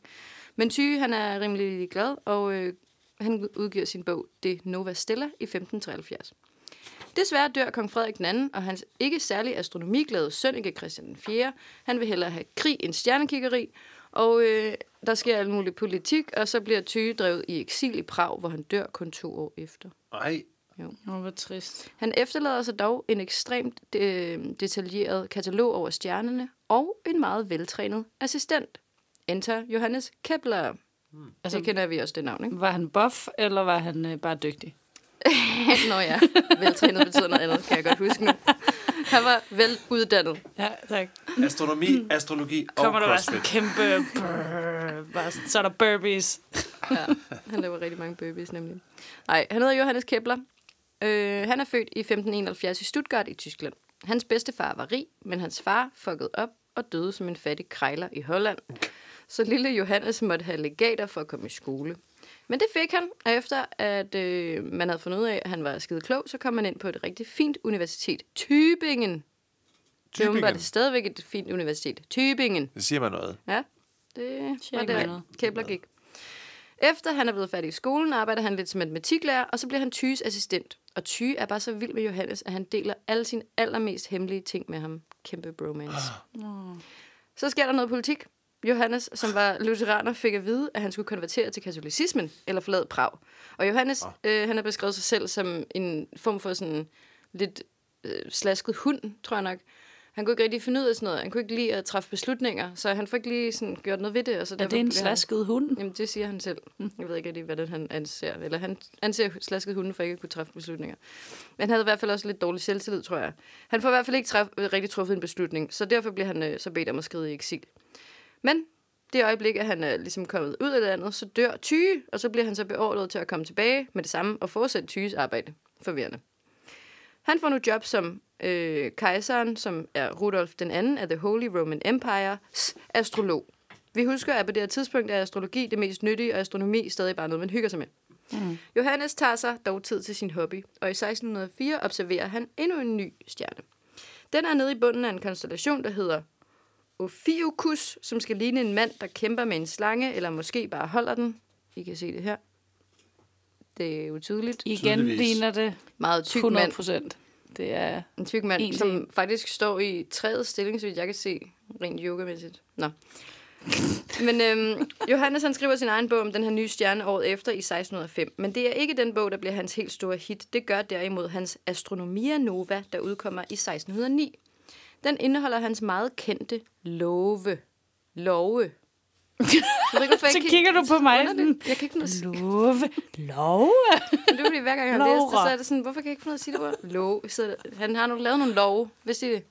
Men Tyge, han er rimelig glad, og øh, han udgiver sin bog Det Nova Stella i 1573. Desværre dør kong Frederik II, og hans ikke særlig astronomiglade søn, ikke Christian 4. Han vil hellere have krig end stjernekiggeri, og øh, der sker alt muligt politik, og så bliver Tyge drevet i eksil i Prag, hvor han dør kun to år efter. Ej, Åh, hvor trist. Han efterlader sig dog en ekstremt øh, detaljeret katalog over stjernerne og en meget veltrænet assistent. Enter Johannes Kepler. Altså- Altså, det kender vi også det navn, ikke? Var han buff, eller var han øh, bare dygtig? Nå ja, veltrænet betyder noget andet, kan jeg godt huske nu. Han var veluddannet. Ja, tak. astronomi, astrologi og Kommer der bare sådan crossfit. en kæmpe... Brrr, bare, sådan- så er der burpees. Ja, han laver rigtig mange burpees nemlig. Nej, han hedder Johannes Kepler. Øh, han er født i 1571 i Stuttgart i Tyskland. Hans bedstefar var rig, men hans far fuckede op og døde som en fattig krejler i Holland. Så lille Johannes måtte have legater for at komme i skole. Men det fik han, og efter at øh, man havde fundet ud af, at han var skide klog, så kom man ind på et rigtig fint universitet. Tübingen. Det er Tübingen. stadigvæk et fint universitet. Tübingen. Det siger mig noget. Ja, det var der, noget. Kepler gik. Efter han er blevet færdig i skolen, arbejder han lidt som matematiklærer, og så bliver han Tyges assistent. Og Tyge er bare så vild med Johannes, at han deler alle sine allermest hemmelige ting med ham. Kæmpe bromance. Så sker der noget politik. Johannes, som var lutheraner, fik at vide, at han skulle konvertere til katolicismen, eller forlade Prag. Og Johannes, øh, han har beskrevet sig selv som en form for sådan lidt øh, slasket hund, tror jeg nok. Han kunne ikke rigtig finde ud af sådan noget. Han kunne ikke lide at træffe beslutninger, så han får ikke lige sådan gjort noget ved det. Og så Er derfor det en bliver han- slasket hund? Jamen, det siger han selv. Jeg ved ikke rigtig, hvad det han anser. Eller han anser slasket hunden for ikke at kunne træffe beslutninger. Men han havde i hvert fald også lidt dårlig selvtillid, tror jeg. Han får i hvert fald ikke træf, rigtig truffet en beslutning, så derfor bliver han øh, så bedt om at skride i eksil. Men det øjeblik, at han er ligesom kommet ud af landet, så dør Tyge, og så bliver han så beordret til at komme tilbage med det samme og fortsætte Tyges arbejde. Forvirrende. Han får nu job som øh, kejseren, som er Rudolf den anden af The Holy Roman Empire's astrolog. Vi husker, at på det her tidspunkt er astrologi det mest nyttige, og astronomi stadig bare noget, man hygger sig med. Mm. Johannes tager sig dog tid til sin hobby, og i 1604 observerer han endnu en ny stjerne. Den er nede i bunden af en konstellation, der hedder Ophiuchus, som skal ligne en mand, der kæmper med en slange, eller måske bare holder den. I kan se det her. Det er jo tydeligt. Igen Tydeligvis. ligner det Meget tyk 100 mand. procent. Det er... En tyk mand, En som faktisk står i træets stilling, så vidt jeg kan se, rent yogamæssigt. Nå. Men øhm, Johannes han skriver sin egen bog om den her nye stjerne året efter i 1605. Men det er ikke den bog, der bliver hans helt store hit. Det gør derimod hans Astronomia Nova, der udkommer i 1609. Den indeholder hans meget kendte love. Love. Jeg ved ikke, hvorfor jeg Så ikke- kigger du på mig sådan, det. Jeg kan ikke sige Love. Love? det. er fordi, hver gang jeg har læst det, så er det sådan, hvorfor kan jeg ikke finde ud af at sige det ord? Love. Så han har nu lavet nogle love. Hvis det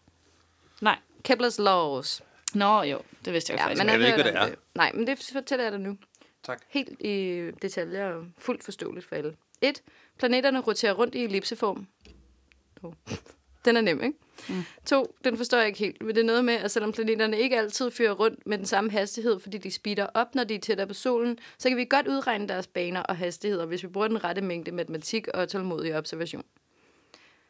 Nej. Kepler's Laws. Nå, jo. Det vidste jeg Ja, faktisk. men jeg ved ikke, hvad om det Nej, men det fortæller jeg dig nu. Tak. Helt i detaljer og fuldt forståeligt for alle. 1. Planeterne roterer rundt i ellipseform. To. Den er nem, ikke? Mm. To, den forstår jeg ikke helt. Men det er noget med, at selvom planeterne ikke altid fører rundt med den samme hastighed, fordi de speeder op, når de er tættere på solen, så kan vi godt udregne deres baner og hastigheder, hvis vi bruger den rette mængde matematik og tålmodig observation.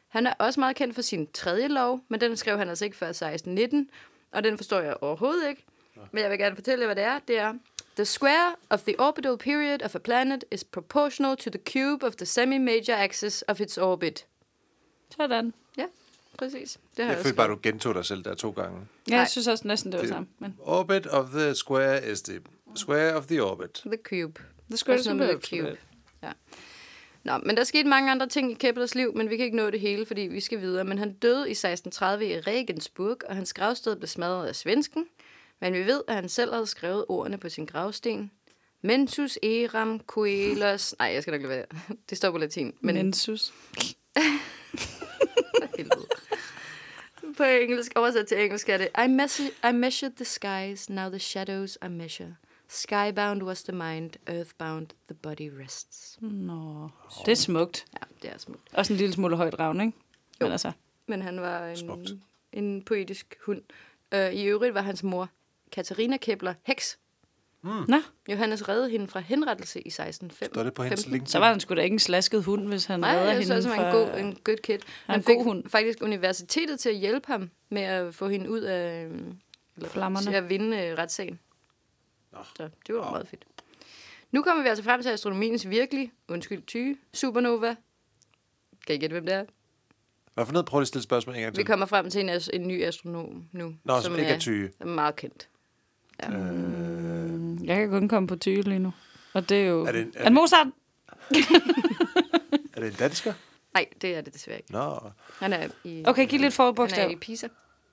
Han er også meget kendt for sin tredje lov, men den skrev han altså ikke før 1619, og den forstår jeg overhovedet ikke. Men jeg vil gerne fortælle jer, hvad det er. Det er, The square of the orbital period of a planet is proportional to the cube of the semi-major axis of its orbit. Sådan. Ja, præcis. Det har Jeg jeg, følte bare, du gentog dig selv der to gange. Ja, jeg synes også næsten, det var samme. Men Orbit of the square is the square of the orbit. The cube. Også noget med the cube. Ja. Nå, men der skete mange andre ting i Keplers liv, men vi kan ikke nå det hele, fordi vi skal videre. Men han døde i 1630 i Regensburg, og hans gravsted blev smadret af svensken. Men vi ved, at han selv havde skrevet ordene på sin gravsten. Mensus eram coelos... Nej, jeg skal nok lade være. Det står på latin. Men Mensus. Helvede. På engelsk, oversat til engelsk er det I, measure, I measured the skies, now the shadows I measure. Skybound was the mind, earthbound the body rests. Nå, det er smukt. Ja, det er smukt. Også en lille smule højt ravn, ikke? Jo. Men altså, Men han var Smukt. en, en poetisk hund. Uh, I øvrigt var hans mor, Katarina Kepler, heks. Nå, Johannes reddede hende fra henrettelse i 1605. Står det på hendes LinkedIn? så var han sgu da ikke en slasket hund, hvis han Nej, redder jeg hende synes også, han fra... var en god, en good kid. Han, en fik god hund. faktisk universitetet til at hjælpe ham med at få hende ud af... øhm, Eller Flammerne. Til at vinde øh, retssagen. Nå. Så det var meget fedt. Nu kommer vi altså frem til astronomiens virkelig, undskyld, tyge, supernova. Kan I gætte, hvem det er? Hvad for noget? Prøv lige at stille spørgsmål en gang Vi til. kommer frem til en, en ny astronom nu. Nå, som ikke er tyge. er meget kendt. Jeg kan kun komme på tyge lige nu. Og det er jo... Er Er det- det, er er det- Mozart? Er det en dansker? Nej, det er det desværre ikke. Nå. Han er i, Okay, giv lidt han er i Pisa.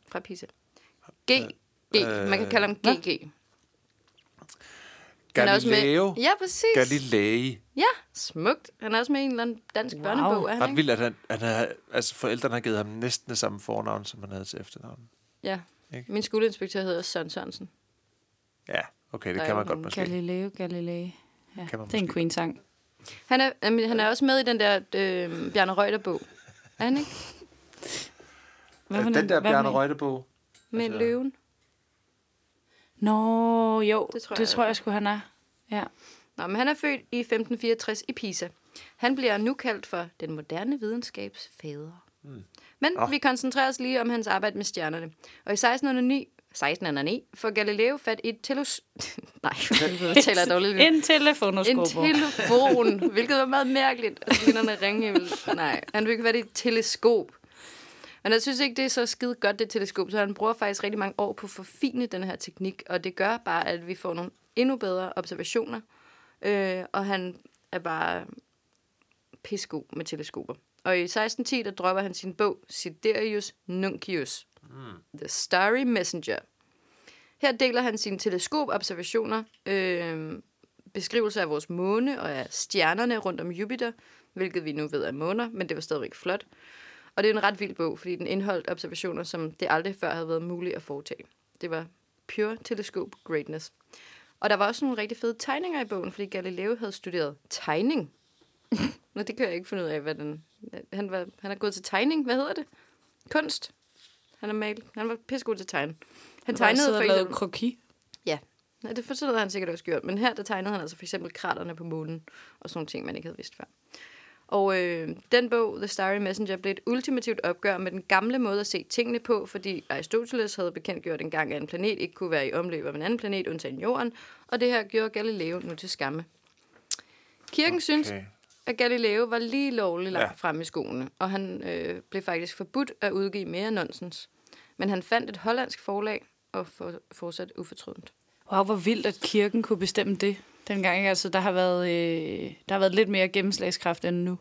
Fra Pisa. G. G. Man kan kalde ham. GG. Han er også med- Ja, præcis. Galilei. Ja, smukt. Han er også med i en eller anden dansk Wow. børnebog, er han Ret vildt, at han, han har, altså forældrene har givet ham næsten det samme fornavn, som han havde til efternavn. Ja. Ikke? Min skoleinspektør hedder Søren Sørensen. Ja, okay, det Der kan man godt måske. Galileo, Galilei. Ja, Kan man det er en måske. Queen-sang. Han er, jamen, han er også med i den der øh, Bjarne Reuter-bog. Er han ikke? Hvad for den en- der Bjarne en? Reuter-bog. Med Altså- løven. Nå, jo, Det det tror tror jeg, jeg, det tror jeg sgu, han er. Ja. Nå, men han er født i 1564 i Pisa. Han bliver nu kaldt for den moderne videnskabs fader. Mm. Men Nå. vi koncentrerer os lige om hans arbejde med stjernerne. Og i 1609, 1609 får Galileo fat i et telos... Nej, jeg taler dårligt. En telefonoskop. En telefon, hvilket var meget mærkeligt. Og så begynder han ringe. Nej, han fik fat i et teleskop. Men jeg synes ikke, det er så skide godt, det teleskop. Så han bruger faktisk rigtig mange år på at forfine den her teknik. Og det gør bare, at vi får nogle endnu bedre observationer. Øh, og han er bare pissegod med teleskoper. Og i 1610, der dropper han sin bog Siderius Nuncius. Mm. The Starry Messenger. Her deler han sine teleskopobservationer, øh, beskrivelser af vores måne og af stjernerne rundt om Jupiter, hvilket vi nu ved er måner, men det var stadigvæk flot. Og det er en ret vild bog, fordi den indeholdt observationer, som det aldrig før havde været muligt at foretage. Det var pure teleskop greatness. Og der var også nogle rigtig fede tegninger i bogen, fordi Galileo havde studeret tegning. Nå, det kan jeg ikke finde ud af, hvad den... Han, var, han er gået til tegning. Hvad hedder det? Kunst. Han er mal. Han var pissegod til tegn. Han tegnede for eksempel... lavet kroki. Ja, ja det fortæller han sikkert også gjort. Men her, der tegnede han altså for eksempel kraterne på månen, og sådan nogle ting, man ikke havde vidst før. Og øh, den bog, The Starry Messenger, blev et ultimativt opgør med den gamle måde at se tingene på, fordi Aristoteles havde bekendtgjort engang, at en planet ikke kunne være i omløb af en anden planet, undtagen jorden, og det her gjorde Galileo nu til skamme. Kirken okay. synes, at Galileo var lige lovlig langt Ja. frem i skoene, og han øh, blev faktisk forbudt at udgive mere nonsens. Men han fandt et hollandsk forlag og for, fortsat ufortrødent. Wow, hvor vildt, at kirken kunne bestemme det dengang. Altså, der har været, øh, der har været lidt mere gennemslagskraft end nu.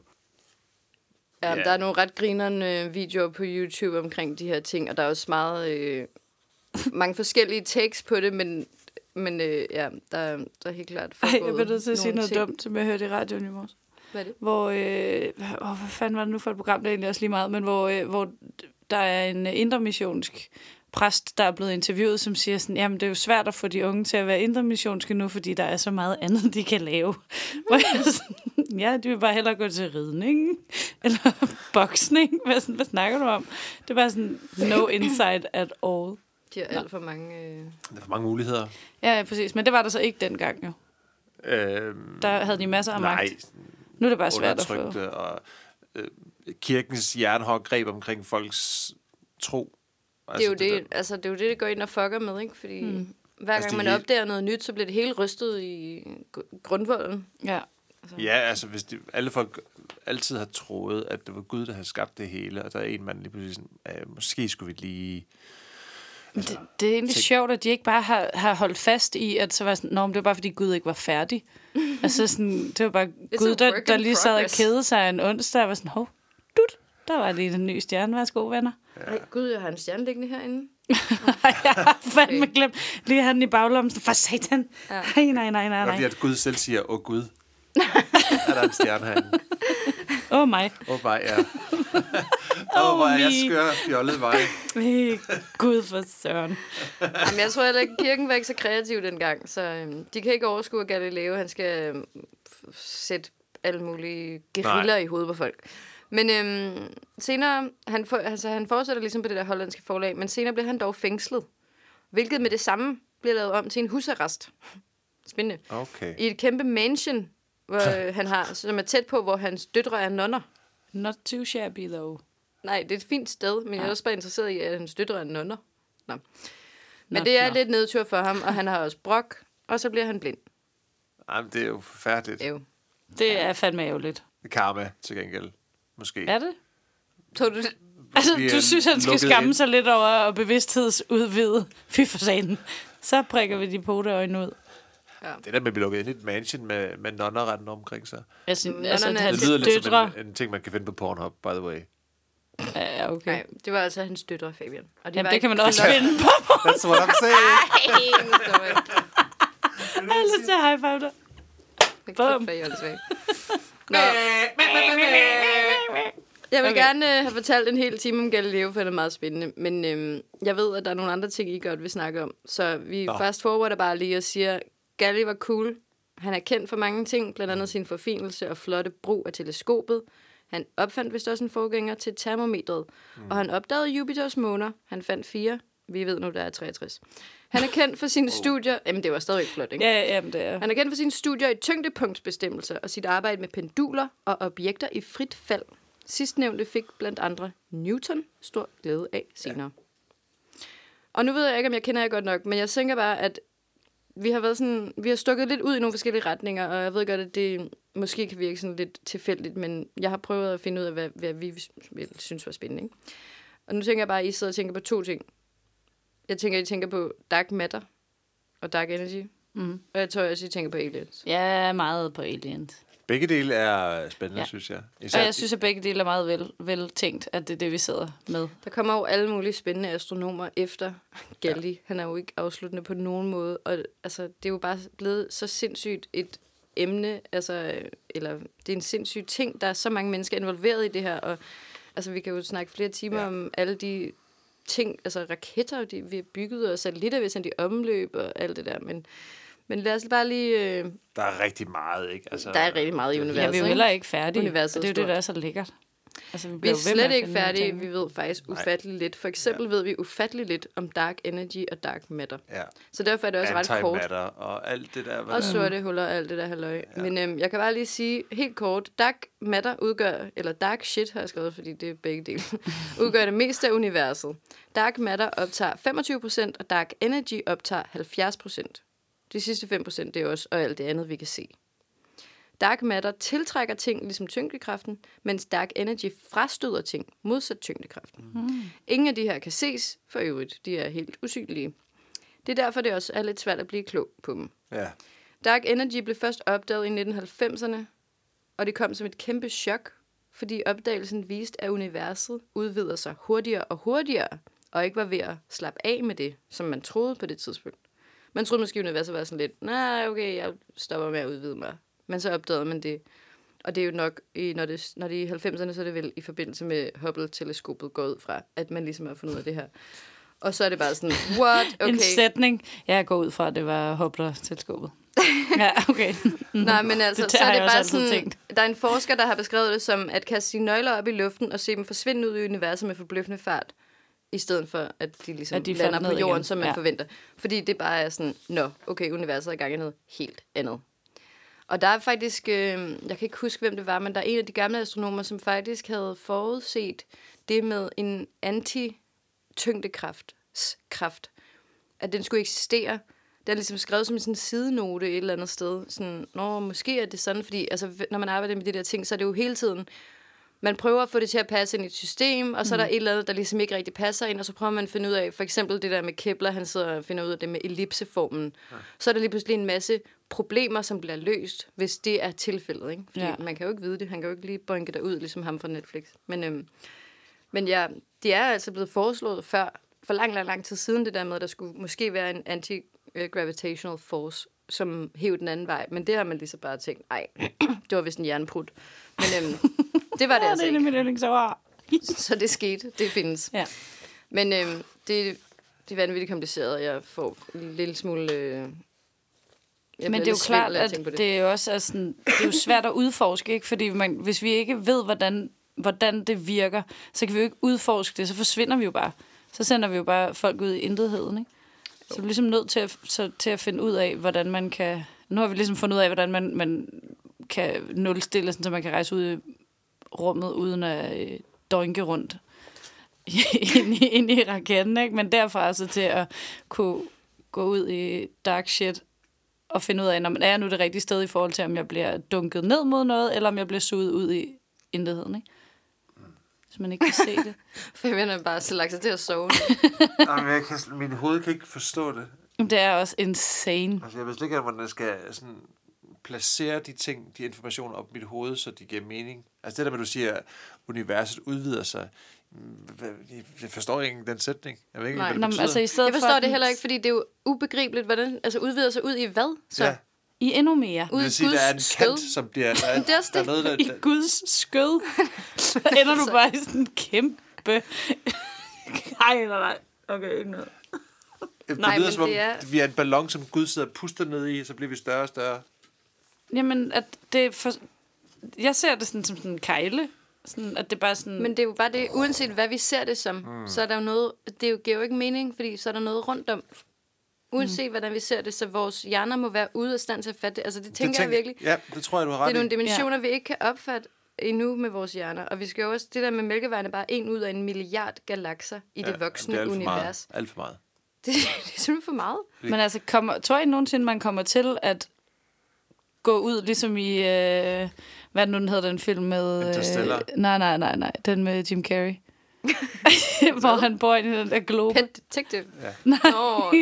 Ja, yeah. Der er nogle ret grinerende øh, videoer på YouTube omkring de her ting, og der er også meget, øh, mange forskellige takes på det, men, men øh, ja, der, der er helt klart Ej, jeg bliver nødt til at sige noget ting. dumt, som jeg hørte i radioen i morges. Hvad er det? Hvor, øh, åh, hvad fanden var det nu for et program, det er egentlig også lige meget, men hvor, øh, hvor der er en indremissionsk præst, der er blevet interviewet, som siger sådan, jamen det er jo svært at få de unge til at være indremissionske nu, fordi der er så meget andet, de kan lave. Hvor jeg sådan, ja, de vil bare hellere gå til ridning, eller boksning. Hvad, sådan, hvad snakker du om? Det er bare sådan, no insight at all. De har alt for mange... Øh... Der er for mange muligheder. Ja, ja, præcis. Men det var der så ikke dengang, jo. Øhm, Der havde de masser af nej, magt. Nu er det bare svært at få. og øh, kirkens jernhård greb omkring folks tro. Det er jo det, der- altså, det er jo det, det går ind og fucker med, ikke? Fordi mm. hver Altså, gang det man helt- opdager noget nyt, så bliver det hele rystet i gr- grundvolden. Ja. Ja, altså hvis de, alle folk altid har troet, at det var Gud, der havde skabt det hele, og der er en mand lige pludselig sådan, måske skulle vi lige... Altså, Det, det er egentlig tænk- sjovt, at de ikke bare har, har holdt fast i, at så var sådan, Nå, men det var bare, fordi Gud ikke var færdig. altså sådan, det var bare Gud, a der, der lige sad og kede sig en onsdag, og var sådan, hov, dut, der var lige den nye stjerne, værsgo, venner. Ja. Ej, gud, jeg har en stjerne liggende herinde. jeg har fandme glemt lige have den i baglommen. For satan. Ja. Nej, nej, nej, nej, Godt lige, at Gud selv siger, åh Gud, er der en stjerne herinde? Åh oh, mig. Åh, oh, bare ja. Åh, oh, hvor er jeg skør, fjollet vej. Øh, Gud for søren. Jamen, jeg tror heller ikke, kirken var ikke så kreativ dengang, så øhm, de kan ikke overskue, at Galileo han skal øhm, sætte alle mulige geriller i hovedet på folk. Men øhm, senere, han, for, altså, han fortsætter ligesom på det der hollandske forlag, men senere bliver han dog fængslet, hvilket med det samme bliver lavet om til en husarrest. Spændende. Okay. I et kæmpe mansion, hvor øh, han har, som er tæt på, hvor hans døtre er nonner. Not too shabby, though. Nej, det er et fint sted, men jeg er også bare interesseret i, at hans døtre er nonner. Nå. Men Nå, det er nå. lidt nedtur for ham, og han har også brok, og så bliver han blind. Jamen, det er jo forfærdeligt. Ew. Det er fandme ærgerligt. Karma, til gengæld. Måske. Er det? Så du, Altså, du synes, han skal skamme ind. sig lidt over at bevidsthedsudvide. Fy for satan. Så prikker vi de poteøjne ud. Det der med at blive lukket ind i et mansion med, med nonner rendende omkring sig. Jeg synes, Nonnerne altså, er Det hans lyder lidt døtre... som en, en ting, man kan finde på Pornhub, by the way. Ja, okay. nej, det var altså hans døtre, Fabian. Og de Jamen, var det kan man også finde på. That's what I'm saying. Ej, nu stopper jeg. Jeg har lyst til at high five dig. Bum. Nå. Jeg vil Okay. gerne øh, have fortalt en hel time om Galileo, for det er meget spændende. Men øhm, jeg ved, at der er nogle andre ting, I godt vil snakke om. Så vi. Nå. fast forwarder bare lige og siger, Galli var cool. Han er kendt for mange ting, blandt andet sin forfinelse og flotte brug af teleskopet. Han opfandt vist også en forgænger til termometret. Mm. Og han opdagede Jupiters måner. Han fandt fire. Vi ved nu, der er 63. Han er kendt for sine studier... Jamen, det var stadigvæk flot, ikke? Ja, ja, jamen, det er. Han er kendt for sine studier i tyngdepunktsbestemmelser og sit arbejde med penduler og objekter i frit fald. Sidstnævnte fik blandt andre Newton stor glæde af senere. Ja. Og nu ved jeg ikke, om jeg kender jer godt nok, men jeg tænker bare, at vi har, været sådan, vi har stukket lidt ud i nogle forskellige retninger, og jeg ved godt, at det måske kan virke sådan lidt tilfældigt, men jeg har prøvet at finde ud af, hvad, hvad vi vil- synes var spændende. Ikke? Og nu tænker jeg bare, at I sidder og tænker på to ting. Jeg tænker, at I tænker på dark matter og dark energy. Mm. Og jeg tror også, I tænker på aliens. Ja, meget på aliens. Begge dele er spændende, Ja. synes jeg. Og jeg synes, at begge dele er meget vel, vel tænkt, at det er det, vi sidder med. Der kommer jo alle mulige spændende astronomer efter Galli. Ja. Han er jo ikke afsluttende på nogen måde. Og altså, det er jo bare blevet så sindssygt et emne, altså, eller det er en sindssyg ting. Der er så mange mennesker involveret i det her, og altså, vi kan jo snakke flere timer ja. Ja. om alle de ting, altså raketter, de, vi har bygget, og satellitter, vi har sendt i omløb, og alt det der. Men, men lad os bare lige... Øh, Der er rigtig meget, ikke? Altså, der er rigtig meget i universet. Ja, vi er jo ikke? heller ikke færdige. Universet og det er jo det, der er så lækkert. Altså, vi, Vi er slet ikke færdige. Vi ved faktisk Nej. ufattelig lidt. For eksempel ja. ved vi ufattelig lidt om dark energy og dark matter. Ja. Så derfor er det også ret kort. Og alt det der. Og sorte huller og alt det der halløj. Ja. Men øhm, jeg kan bare lige sige helt kort. Dark matter udgør, eller dark shit har jeg skrevet, fordi det er begge dele, udgør det meste af universet. Dark matter optager 25%, og dark energy optager 70%. De sidste 5% det er også, og alt det andet, vi kan se. Dark matter tiltrækker ting, ligesom tyngdekraften, mens dark energy frastøder ting, modsat tyngdekraften. Mm. Ingen af de her kan ses, for øvrigt. De er helt usynlige. Det er derfor, det også er lidt svært at blive klog på dem. Ja. Dark Energy blev først opdaget i 1990'erne, og det kom som et kæmpe chok, fordi opdagelsen viste, at universet udvider sig hurtigere og hurtigere, og ikke var ved at slappe af med det, som man troede på det tidspunkt. Man troede måske, universet var sådan lidt, nej, okay, jeg stopper med at udvide mig. Men så opdagede man det. Og det er jo nok, i, når, det, når det er i 90'erne, så er det vel i forbindelse med Hubble-teleskopet går ud fra, at man ligesom har fundet ud af det her. Og så er det bare sådan, what? Okay. En sætning. Jeg går ud fra, at det var Hubble-teleskopet. ja, okay. Nej, men altså, Det så er det bare sådan, tænkt. der er en forsker, der har beskrevet det som at kaste sine nøgler op i luften og se dem forsvinde ud i universet med forbløffende fart, i stedet for, at de ligesom At de de lander på jorden, igen. som man Ja. forventer. Fordi det bare er sådan, nå, okay, universet er i gang i noget helt andet. Og der er faktisk, øh, jeg kan ikke huske, hvem det var, men der er en af de gamle astronomer, som faktisk havde forudset det med en anti-tyngdekraft, at den skulle eksistere. Det er ligesom skrevet som en sådan sidenote et eller andet sted. Sådan, Nå, måske er det sådan, fordi altså, når man arbejder med de der ting, så er det jo hele tiden, man prøver at få det til at passe ind i et system, og så er der et eller andet, der ligesom ikke rigtig passer ind, og så prøver man at finde ud af, for eksempel det der med Kepler, han sidder og finder ud af det med ellipseformen. Ja. Så er der lige pludselig en masse problemer, som bliver løst, hvis det er tilfældet. Ikke? Fordi Ja. man kan jo ikke vide det, han kan jo ikke lige bringe dig ud, ligesom ham fra Netflix. Men, øhm, men ja, det er altså blevet foreslået før, for lang, lang, lang tid siden, det der med, at der skulle måske være en anti-gravitational force, som hæv den anden vej. Men det har man lige så bare tænkt, nej, det var vist en jernprut. Men øhm, det var det Ja, altså det er ikke. min yndlingsår. Så det skete, det findes. Ja. Men øhm, det, det er vanvittigt kompliceret, jeg får en lille smule... Øh, jeg Men det er jo klart, at på det. det er jo også er sådan, det er jo svært at udforske, ikke? Fordi man, hvis vi ikke ved, hvordan, hvordan det virker, så kan vi jo ikke udforske det, så forsvinder vi jo bare. Så sender vi jo bare folk ud i intetheden, ikke? Så vi ligesom nødt til at, så, til at finde ud af, hvordan man kan... Nu har vi ligesom fundet ud af, hvordan man, man kan nulstille, sådan, så man kan rejse ud i rummet, uden at øh, dønke rundt ind, i, ind i raketten, ikke? Men derfra så til at kunne gå ud i dark shit og finde ud af, når man er nu det rigtige sted i forhold til, om jeg bliver dunket ned mod noget, eller om jeg bliver suget ud i intetheden, ikke? Så man ikke kan se det. For jeg vender bare så lagt sig til at sove. Jamen, jeg kan, min hoved kan ikke forstå det. Det er også insane. Altså, jeg ved slet ikke, hvordan jeg skal sådan, placere de ting, de informationer op i mit hoved, så de giver mening. Altså det der med, at du siger, at universet udvider sig. Jeg forstår ikke den sætning. Jeg ved ikke, Nej. hvad det betyder. altså i stedet Jeg for, forstår at det heller ikke, fordi det er jo ubegribeligt, hvordan... Altså udvider sig ud i hvad? Så Ja. I endnu mere. ud det i vil sige, der er en Guds skød. kant, som bliver... Der er, Det er også der er noget, der, I Guds skød. Ender du bare i sådan en kæmpe... Nej, nej, nej. Okay, ikke noget. det Nej, lyder men som om, det er- vi er en ballon, som Gud sidder og puster ned i, så bliver vi større og større. Jamen, at det for... Jeg ser det sådan som sådan en kejle. Sådan, at det bare sådan... Men det er jo bare det, uanset hvad vi ser det som, mm. så er der jo noget, det jo- giver jo ikke mening, fordi så er der noget rundt om. Uanset mm. hvordan vi ser det, så vores hjerner må være ude af stand til at fatte det. Altså det tænker det jeg virkelig. Ja, det tror jeg, du har Det ret er nogle dimensioner, ja. vi ikke kan opfatte endnu med vores hjerner. Og vi skal jo også, det der med mælkevejen er bare en ud af en milliard galakser i ja, det voksne det er alt for univers. Meget. Alt for meget. Det, det er simpelthen for meget. Men altså, kommer, tror I nogensinde, man kommer til at gå ud, ligesom i, øh, hvad det nu den hedder, den film med... Øh, nej, nej, nej, nej, den med Jim Carrey. Hvor han bor i den der globe. Pet detective. Ja. Nå,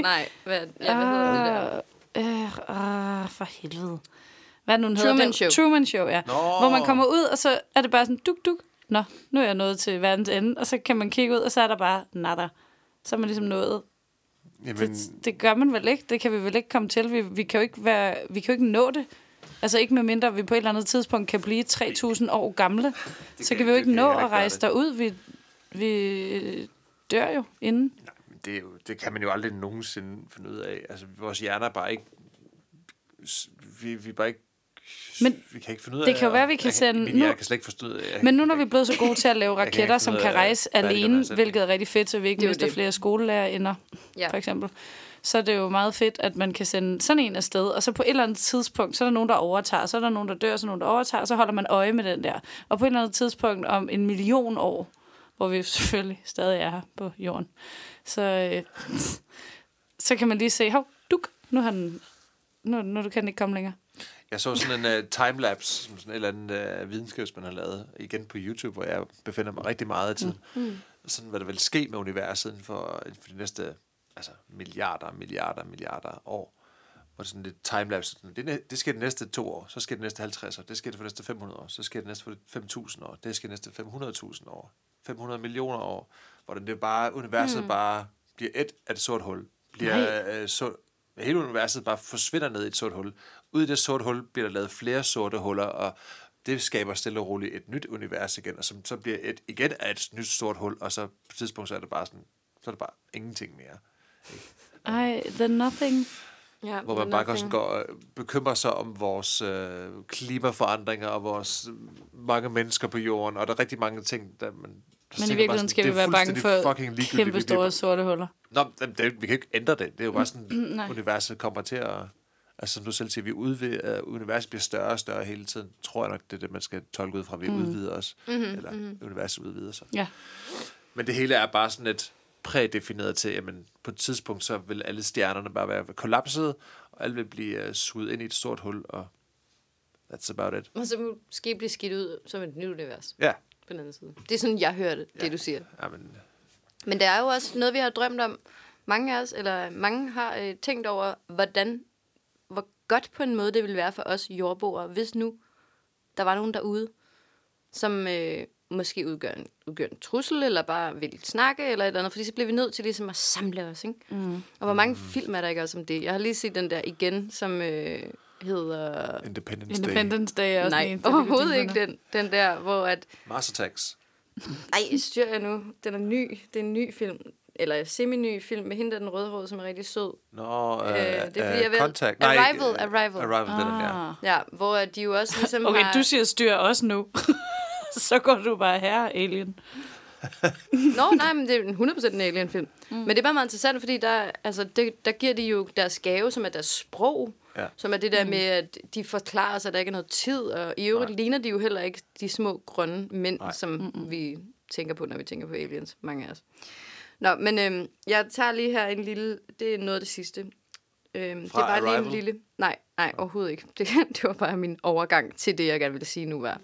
nej. Hvad, ja, hvad hedder det der? Ah, øh, ah, for helvede. hvad er det nu, den Truman hedder? Den- Show. Truman Show, ja. Nå. Hvor man kommer ud, og så er det bare sådan, duk, duk. Nå, nu er jeg nået til verdens ende. Og så kan man kigge ud, og så er der bare nada. Så er man ligesom nået. Jamen, Det, det gør man vel ikke. Det kan vi vel ikke komme til. Vi, vi, kan jo ikke være, vi kan jo ikke nå det. Altså ikke med mindre, vi på et eller andet tidspunkt kan blive 3.000 år gamle. Så kan- kan vi jo det ikke kan nå at rejse det. derud. Vi, vi dør jo inden. det, er jo, det kan man jo aldrig nogensinde finde ud af. Altså, vores hjerner er bare ikke... Vi, vi er bare ikke... Men vi kan ikke finde ud af det kan jo at- være, vi kan jeg sende- nu- kan slet ikke forstå det. Jeg, Men nu når jeg, vi er blevet så gode til at lave Jeg kan raketter, som kan af rejse færdiggøre alene, hvilket er rigtig fedt, så vi ikke Det er mister det. flere skolelærerinder, Ja. for eksempel, så er det jo meget fedt, at man kan sende sådan en afsted, og så på et eller andet tidspunkt, så er der nogen, der overtager, så er der nogen, der dør, så er der nogen, der overtager, så holder man øje med den der. Og på et eller andet tidspunkt om en million år, hvor vi selvfølgelig stadig er her på jorden, så, øh, så kan man lige se, hov, duk, nu, har den, nu, nu kan den ikke komme længere. jeg så sådan en uh, timelapse, som sådan et eller andet uh, videnskabsmand har lavet, igen på YouTube, hvor jeg befinder mig rigtig meget af tiden. Mm. Sådan, hvad der vil ske med universet inden for, inden for de næste altså, milliarder, milliarder, milliarder år. Hvor det sådan lidt timelapse. Sådan, det, det sker de næste to år, så sker det næste 50 år, det sker det for de næste 500 år, så sker det næste for 5.000 år, det sker det næste 500.000 år, 500 millioner år, hvor det bare, universet mm. bare bliver et af det sort hul. Bliver, øh, så, hele universet bare forsvinder ned i et sort hul. Ud i det sorte hul bliver der lavet flere sorte huller, og det skaber stille og roligt et nyt univers igen, og som så bliver et, igen af et nyt sort hul, og så på et tidspunkt så er det bare sådan, så er det bare ingenting mere. Ej, the nothing. Ja, Hvor man bare også går og bekymrer sig om vores øh, klimaforandringer og vores øh, mange mennesker på jorden, og der er rigtig mange ting, der man Men i virkeligheden skal det vi være bange for kæmpe store sorte huller. Nå, men det, vi kan ikke ændre det. Det er jo bare sådan, Nej. universet kommer til at... Altså, som du selv siger, vi udvider, uh, universet bliver større og større hele tiden. Tror jeg nok, det er det, man skal tolke ud fra. Vi mm. udvider os. Mm-hmm, eller mm-hmm. universet udvider sig. Ja. Men det hele er bare sådan et prædefineret til, jamen, på et tidspunkt, så vil alle stjernerne bare være kollapset, og alle vil blive uh, suget ind i et stort hul, og that's about it. Og så måske blive skidt ud som et nyt univers Ja, på den anden side. Det er sådan, jeg hørte det, Ja. du siger. jamen, Men det er jo også noget, vi har drømt om. Mange af os, eller mange har øh, tænkt over, hvordan, hvor godt på en måde det ville være for os jordboere, hvis nu der var nogen derude, som øh, måske udgør en, udgør en trussel, eller bare vil snakke, eller et eller andet, fordi så bliver vi nødt til ligesom at samle os, ikke? Mm. Og hvor mange film er der ikke også om det? Jeg har lige set den der igen, som øh, hedder... Independence, Day. Independence Day er også Nej, kan overhovedet ikke den, den der, hvor at... Mars Attacks. Ej, styr jeg nu. Den er ny. Det er en ny film. Eller semi-ny film med hende, der er den rødhårede, som er rigtig sød. Nå, øh, Øh, det er fordi, jeg ved- Contact. Arrival, øh, Arrival. Arrival, det er den, ja. Ah. Ja, hvor de jo også ligesom Okay, har... du siger styr også nu. så går du bare her, alien. Nå, nej, men det er en 100% en alien-film. Mm. Men det er bare meget interessant, fordi der, altså, det, der giver de jo deres gave, som er deres sprog. Ja. Som er det der mm. med, at de forklarer sig, at der ikke er noget tid. Og i øvrigt Nej. ligner de jo heller ikke de små grønne mænd, Nej. som mm-hmm. vi tænker på, når vi tænker på aliens. Mange af os. Nå, men øhm, jeg tager lige her en lille... Det er noget af det sidste. Øhm, det Fra er bare lige en lille... Nej, nej, overhovedet ikke. Det, det var bare min overgang til det, jeg gerne ville sige nu var.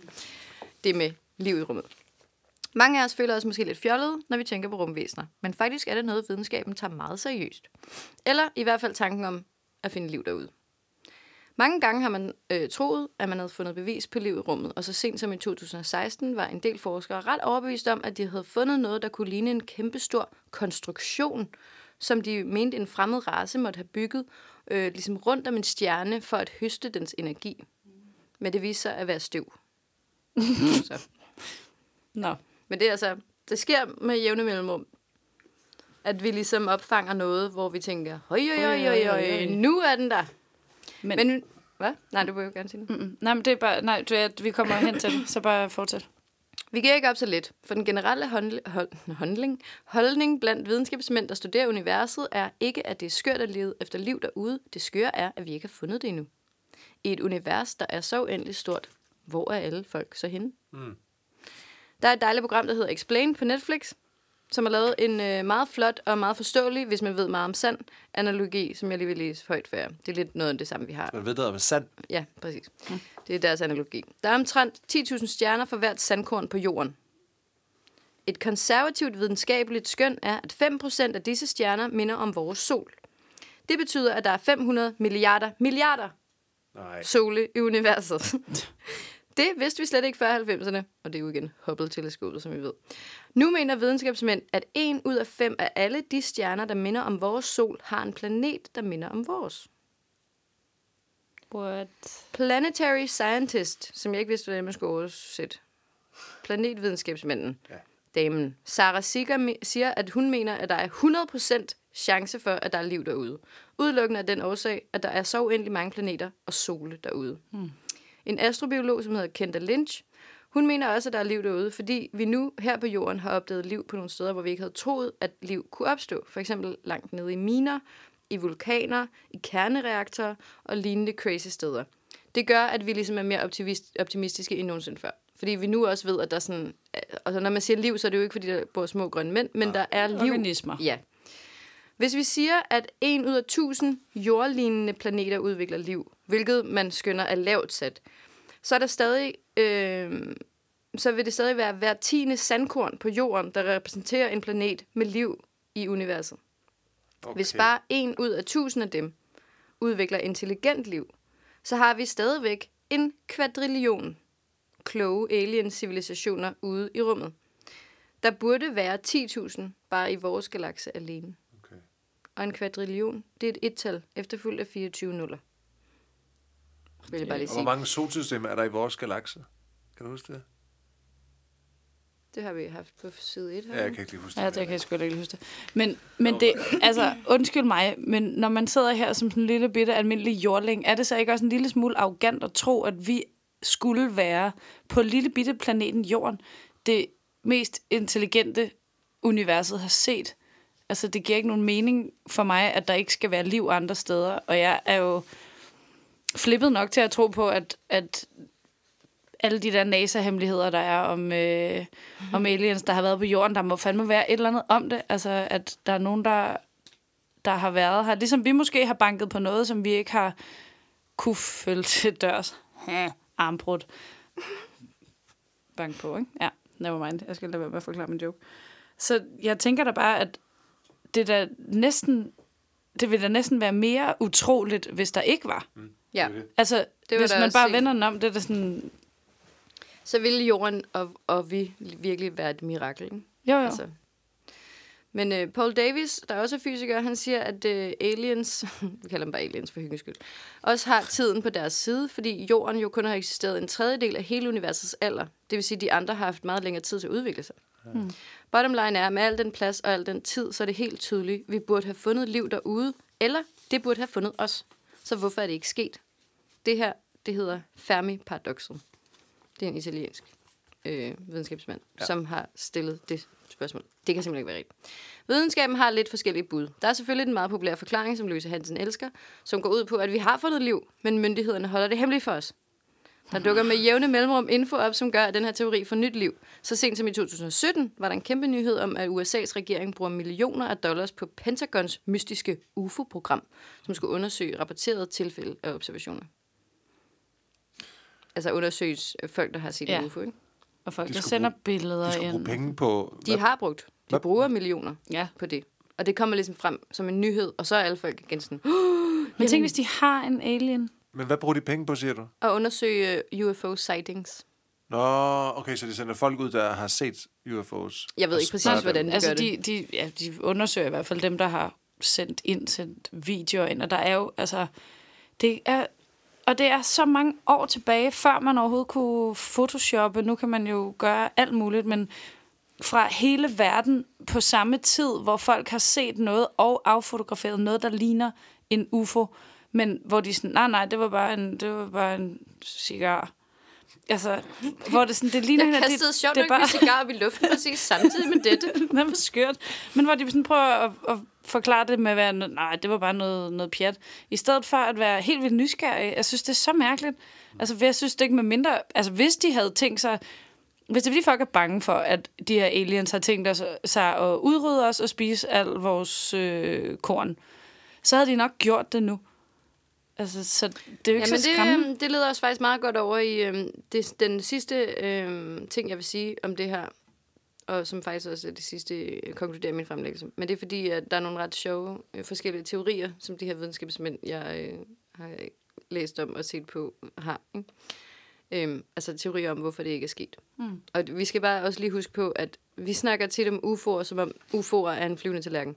Det med liv i rummet. Mange af os føler os måske lidt fjollede, når vi tænker på rumvæsener. Men faktisk er det noget, videnskaben tager meget seriøst. Eller i hvert fald tanken om at finde liv derude. Mange gange har man øh, troet, at man havde fundet bevis på liv i rummet, og så sent som i 2016 var en del forskere ret overbevist om, at de havde fundet noget, der kunne ligne en kæmpestor konstruktion, som de mente en fremmed race måtte have bygget øh, ligesom rundt om en stjerne for at høste dens energi. Men det viste sig at være støv. så. Nå. Men det er altså, det sker med jævne mellemrum. At vi ligesom opfanger noget, hvor vi tænker, høj, høj, høj, høj, nu er den der. Men, Men, hvad? Nej, du vil jo gerne sige det. mm, nej, men det er bare... Nej, du, er, vi kommer hen til det, så bare fortsæt. Vi giver ikke op så lidt, for den generelle håndl- hold- holdning, holdning blandt videnskabsmænd, der studerer universet, er ikke, at det er skørt at leve efter liv derude. Det skøre er, at vi ikke har fundet det endnu. I et univers, der er så uendeligt stort, hvor er alle folk så henne? Mm. Der er et dejligt program, der hedder Explain på Netflix, som har lavet en øh, meget flot og meget forståelig, hvis man ved meget om sand, analogi, som jeg lige vil læse højt for jer. Det er lidt noget af det samme, vi har. Man ved noget om sand. Ja, præcis. Mm. Det er deres analogi. Der er omtrent 10.000 stjerner for hvert sandkorn på jorden. Et konservativt videnskabeligt skøn er, at 5% af disse stjerner minder om vores sol. Det betyder, at der er 500 milliarder milliarder Nej. sole i universet. Det vidste vi slet ikke før 90'erne, og det er jo igen Hubble-teleskopet, som vi ved. Nu mener videnskabsmænd, at en ud af fem af alle de stjerner, der minder om vores sol, har en planet, der minder om vores. What? Planetary Scientist, som jeg ikke vidste, hvordan man skulle oversætte. Planetvidenskabsmanden. Ja. Damen. Sarah Sigger me- siger, at hun mener, at der er 100% chance for, at der er liv derude. Udelukkende af den årsag, at der er så uendelig mange planeter og sole derude. Hmm. En astrobiolog, som hedder Kenda Lynch, hun mener også, at der er liv derude, fordi vi nu her på jorden har opdaget liv på nogle steder, hvor vi ikke havde troet, at liv kunne opstå. For eksempel langt nede i miner, i vulkaner, i kernereaktorer og lignende crazy steder. Det gør, at vi ligesom er mere optimist, optimistiske end nogensinde før. Fordi vi nu også ved, at der er sådan... Altså, når man siger liv, så er det jo ikke, fordi der bor små grønne mænd, men der er liv. Organismer. Ja. Hvis vi siger, at en ud af tusind jordlignende planeter udvikler liv, hvilket man skønner er lavt sat, så er der stadig... Øh, så vil det stadig være hver tiende sandkorn på jorden, der repræsenterer en planet med liv i universet. Okay. Hvis bare en ud af tusind af dem udvikler intelligent liv, så har vi stadigvæk en kvadrillion kloge alien-civilisationer ude i rummet. Der burde være 10.000 bare i vores galakse alene. Okay. Og en kvadrillion, det er et et-tal, efterfulgt af 24 nuller. Vil jeg bare lige Og hvor sige. mange solsystemer er der i vores galakse? Kan du huske det? Det har vi haft på side 1 her. Ja, jeg kan ikke lige huske Ja, det. det kan jeg sgu ikke huske det. Men, men det, altså, undskyld mig, men når man sidder her som sådan en lille bitte almindelig jordling, er det så ikke også en lille smule arrogant at tro, at vi skulle være på lille bitte planeten Jorden det mest intelligente universet har set? Altså, det giver ikke nogen mening for mig, at der ikke skal være liv andre steder. Og jeg er jo flippet nok til at tro på, at, at alle de der NASA-hemmeligheder, der er om, øh, om aliens, der har været på jorden, der må fandme være et eller andet om det. Altså, at der er nogen, der, der har været her. Ligesom vi måske har banket på noget, som vi ikke har kunne følge til dørs. Armbrud. Bank på, ikke? Ja, never mind. Jeg skal lade være med at forklare min joke. Så jeg tænker da bare, at det der næsten det ville da næsten være mere utroligt, hvis der ikke var. Ja. Er det. Altså, Det var hvis man bare vender den om, det er da sådan... Så ville jorden og, og vi virkelig være et mirakel. Ikke? Jo, jo. Altså. Men uh, Paul Davis, der er også er fysiker, han siger, at uh, aliens, vi kalder dem bare aliens for hyggens skyld, også har tiden på deres side, fordi jorden jo kun har eksisteret en tredjedel af hele universets alder. Det vil sige, at de andre har haft meget længere tid til at udvikle sig. Hmm. Bottom line er, at med al den plads og al den tid, så er det helt tydeligt, at vi burde have fundet liv derude, eller det burde have fundet os. Så hvorfor er det ikke sket? Det her, det hedder Fermi-paradoxet. Det er en italiensk øh, videnskabsmand, ja. som har stillet det spørgsmål. Det kan simpelthen ikke være rigtigt. Videnskaben har lidt forskellige bud. Der er selvfølgelig den meget populære forklaring, som Louise Hansen elsker, som går ud på, at vi har fundet liv, men myndighederne holder det hemmeligt for os. Der dukker med jævne mellemrum info op, som gør, at den her teori får nyt liv. Så sent som i 2017 var der en kæmpe nyhed om, at USA's regering bruger millioner af dollars på Pentagons mystiske UFO-program, som skulle undersøge rapporterede tilfælde af observationer. Altså undersøge folk, der har set Ja. en UFO, ikke? Og folk, De der sender bruge- billeder De skulle bruge ind. penge på... De har brugt. De Hvad? bruger millioner Ja. på det. Og det kommer ligesom frem som en nyhed, og så er alle folk igen sådan, Men tænk, hvis de har en alien. Men hvad bruger de penge på, siger du? at undersøge UFO sightings. Nå, okay, så de sender folk ud, der har set UFOs. Jeg ved ikke præcis, hvordan de altså, gør det. de, de, ja, de undersøger i hvert fald dem, der har sendt ind, sendt videoer ind. Og der er jo, altså, det er, og det er så mange år tilbage, før man overhovedet kunne photoshoppe. Nu kan man jo gøre alt muligt, men fra hele verden på samme tid, hvor folk har set noget og affotograferet noget, der ligner en UFO, men hvor de sådan, nej, nej, det var bare en, det var bare en cigar. Altså, hvor det sådan, det ligner Jeg kastede det, sjovt det nok bare- cigar op i luften præcis samtidig med dette. det var skørt. Men hvor de sådan prøver at, at forklare det med at være, nej, det var bare noget, noget pjat. I stedet for at være helt vildt nysgerrig. Jeg synes, det er så mærkeligt. Altså, jeg synes det ikke med mindre... Altså, hvis de havde tænkt sig... Hvis det fordi folk er bange for, at de her aliens har tænkt os, sig at udrydde os og spise al vores øh, korn, så havde de nok gjort det nu. Altså, så det er jo ikke Ja, så skræmmende. det, øhm, det leder os faktisk meget godt over i øhm, det, den sidste øhm, ting, jeg vil sige om det her, og som faktisk også er det sidste, konkluderer min fremlæggelse. Men det er fordi, at der er nogle ret sjove øh, forskellige teorier, som de her videnskabsmænd, jeg øh, har læst om og set på har. Ikke? Øhm, altså teorier om, hvorfor det ikke er sket. Mm. Og vi skal bare også lige huske på, at vi snakker tit om UFO'er, som om UFO'er er en flyvende tallerken.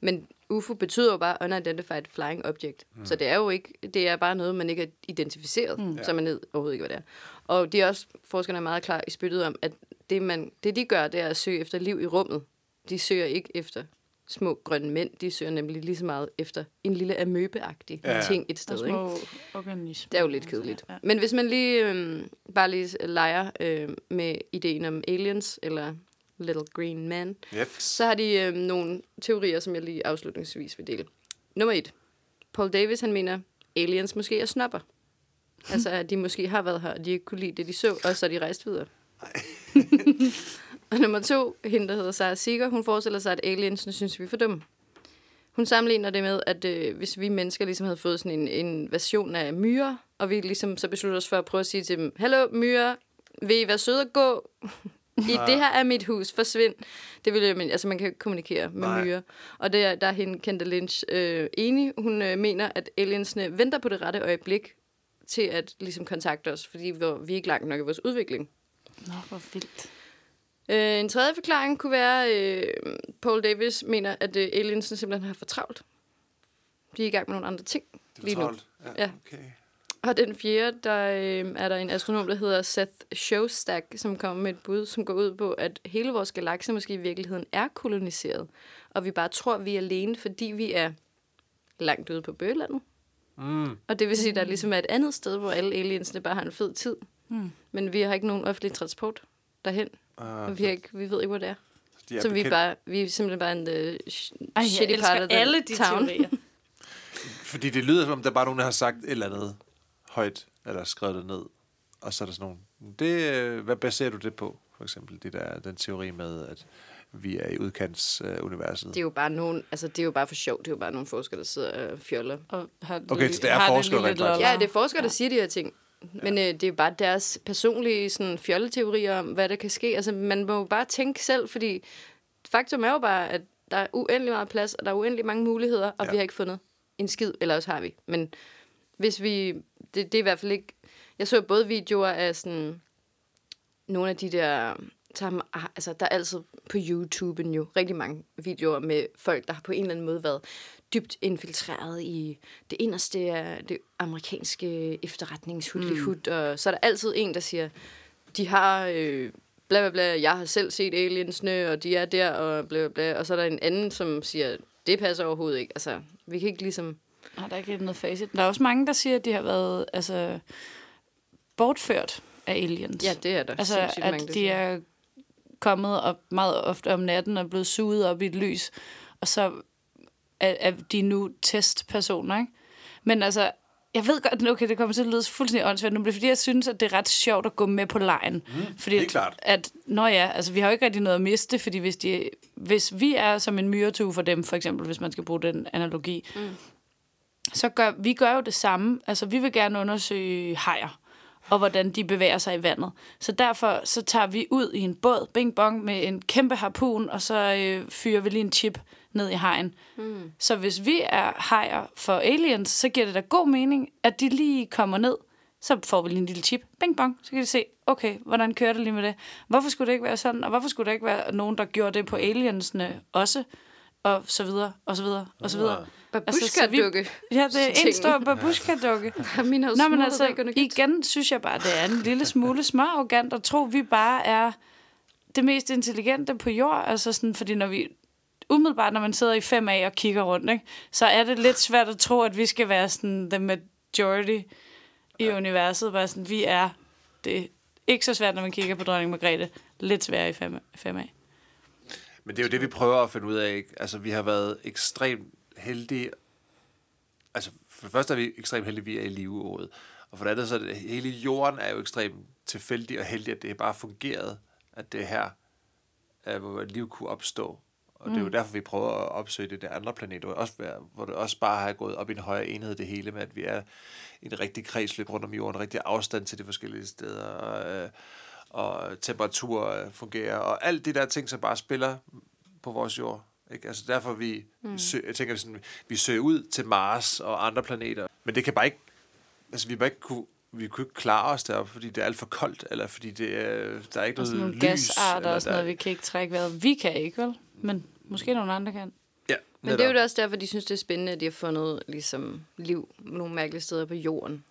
Men UFO betyder jo bare Unidentified Flying Object. Mm. Så det er jo ikke, det er bare noget, man ikke har identificeret, mm. så man ved overhovedet ikke, hvad det er. Og det er også, forskerne er meget klar i spyttet om, at det, man, det de gør, det er at søge efter liv i rummet. De søger ikke efter små grønne mænd, de søger nemlig lige så meget efter en lille amøbeagtig ja. ting et sted. Ikke? organismer. Det er jo lidt kedeligt. Ja. Men hvis man lige øh, bare lige leger øh, med ideen om aliens, eller Little Green Man, Yep. så har de øh, nogle teorier, som jeg lige afslutningsvis vil dele. Nummer et. Paul Davis, han mener, aliens måske er snopper. altså, at de måske har været her, og de ikke kunne lide det, de så, og så er de rejst videre. og nummer to, hende, der hedder Sarah Seeger, hun forestiller sig, at aliens synes vi er for dumme. Hun sammenligner det med, at øh, hvis vi mennesker ligesom havde fået sådan en, en version af myrer, og vi ligesom så besluttede os for at prøve at sige til dem, Hallo myrer, vil I være søde at gå? I det her er mit hus, forsvind. Det vil jeg, men, altså man kan jo ikke kommunikere med Nej. myrer. Og der, der er hende, Kendall Lynch, øh, enig. Hun øh, mener, at aliensene venter på det rette øjeblik til at ligesom kontakte os, fordi vi, vi er ikke langt nok i vores udvikling. Nå, hvor vildt. Øh, en tredje forklaring kunne være, øh, Paul Davis mener, at øh, aliensene simpelthen har for travlt. De er i gang med nogle andre ting Det lige er nu. travlt. Ja, Ja. okay. Og den fjerde, der øh, er der en astronom, der hedder Seth Shostak, som kommer med et bud, som går ud på, at hele vores galakse måske i virkeligheden er koloniseret. Og vi bare tror, vi er alene, fordi vi er langt ude på bøgelandet. Mm. Og det vil sige, at der ligesom er et andet sted, hvor alle aliensene bare har en fed tid. Mm. Men vi har ikke nogen offentlig transport derhen. Uh, Og vi, har ikke, vi ved ikke, hvor det er. de er Så vi er, bekendt- bare, vi er simpelthen bare en uh, sh- Ej, shitty part of the alle de town. teorier. Fordi det lyder som om, der er bare nogen, der har sagt et eller andet højt, eller skrevet det ned. Og så er der sådan nogen. Det, øh, hvad baserer du det på, for eksempel? Det der, den teori med, at vi er i udkantsuniverset. Uh, universet. Det er jo bare nogen, altså det er jo bare for sjov. Det er jo bare nogle forskere, der sidder og fjoller. Og har, Okay, så det er har forskere rent. Ja, det er forskere, der siger de her ting. Men øh, det er jo bare deres personlige sådan, fjolleteorier om, hvad der kan ske. Altså, man må jo bare tænke selv, fordi faktum er jo bare, at der er uendelig meget plads, og der er uendelig mange muligheder, og Ja. ja. vi har ikke fundet en skid, eller også har vi. Men hvis vi... Det, det er i hvert fald ikke... Jeg så både videoer af sådan... Nogle af de der... Som, altså, der er altid på YouTube'en jo rigtig mange videoer med folk, der har på en eller anden måde været dybt infiltreret i det inderste af det amerikanske efterretningshudlihud. Mm. Og så er der altid en, der siger, de har øh, bla bla bla, jeg har selv set aliensne, og de er der, og bla bla bla. Og så er der en anden, som siger, det passer overhovedet ikke. Altså, vi kan ikke ligesom... Nej, der er ikke noget facit. Der er også mange, der siger, at de har været altså, bortført af aliens. Ja, det er der Altså, sindssygt at mange, de siger. er kommet op meget ofte om natten og blevet suget op i et lys, og så er, er de nu testpersoner, ikke? Men altså, jeg ved godt, okay, det kommer til at lyde fuldstændig åndssvagt nu, men det er fordi, jeg synes, at det er ret sjovt at gå med på lejen. Mm, fordi helt at, klart. At, nå ja, altså vi har jo ikke rigtig noget at miste, fordi hvis, de, hvis vi er som en myretue for dem, for eksempel, hvis man skal bruge den analogi, mm. Så gør vi gør jo det samme. Altså vi vil gerne undersøge hajer og hvordan de bevæger sig i vandet. Så derfor så tager vi ud i en båd, bing bong, med en kæmpe harpun, og så øh, fyrer vi lige en chip ned i hajen. Mm. Så hvis vi er hajer for aliens, så giver det da god mening, at de lige kommer ned, så får vi lige en lille chip, bing bong, så kan de se, okay, hvordan kører det lige med det? Hvorfor skulle det ikke være sådan, og hvorfor skulle der ikke være nogen, der gjorde det på aliensene også? Og så videre, og så videre, og så videre. Babushka-dukke. Altså, Ja, det er en stor babushka-dukke. Min har jo Nå, men altså, igen synes jeg bare, det er en lille smule småarrogant at tro, vi bare er det mest intelligente på jord. Altså sådan, fordi når vi umiddelbart, når man sidder i 5A og kigger rundt, ikke, så er det lidt svært at tro, at vi skal være sådan the majority i ja. universet. Bare sådan, vi er det. Ikke så svært, når man kigger på dronning Margrethe. Lidt sværere i 5, 5A. Men det er jo det, vi prøver at finde ud af. Ikke? Altså, vi har været ekstremt heldige. Altså, for det første er vi ekstremt heldige, at vi er i live året. Og for det andet, så er det, hele jorden er jo ekstremt tilfældig og heldig, at det bare fungeret, at det er her, øh, hvor liv kunne opstå. Og det er jo derfor, vi prøver at opsøge det der andre planet, hvor, også, hvor det også bare har gået op i en højere enhed, det hele med, at vi er i en rigtig kredsløb rundt om jorden, en rigtig afstand til de forskellige steder, og, øh, og temperatur øh, fungerer, og alt de der ting, som bare spiller på vores jord. Ikke? Altså derfor vi, mm. sø, jeg tænker, sådan, vi søger ud til Mars og andre planeter, men det kan bare ikke Altså, vi må ikke kunne, vi kunne ikke klare os deroppe, fordi det er alt for koldt, eller fordi det er, der er ikke Og sådan noget nogle lys. gasarter eller og sådan noget, vi kan ikke trække vejret. Vi kan ikke, vel? Men måske nogle andre kan. Ja, Men det er jo netop. også derfor, de synes, det er spændende, at de har fundet ligesom, liv nogle mærkelige steder på jorden.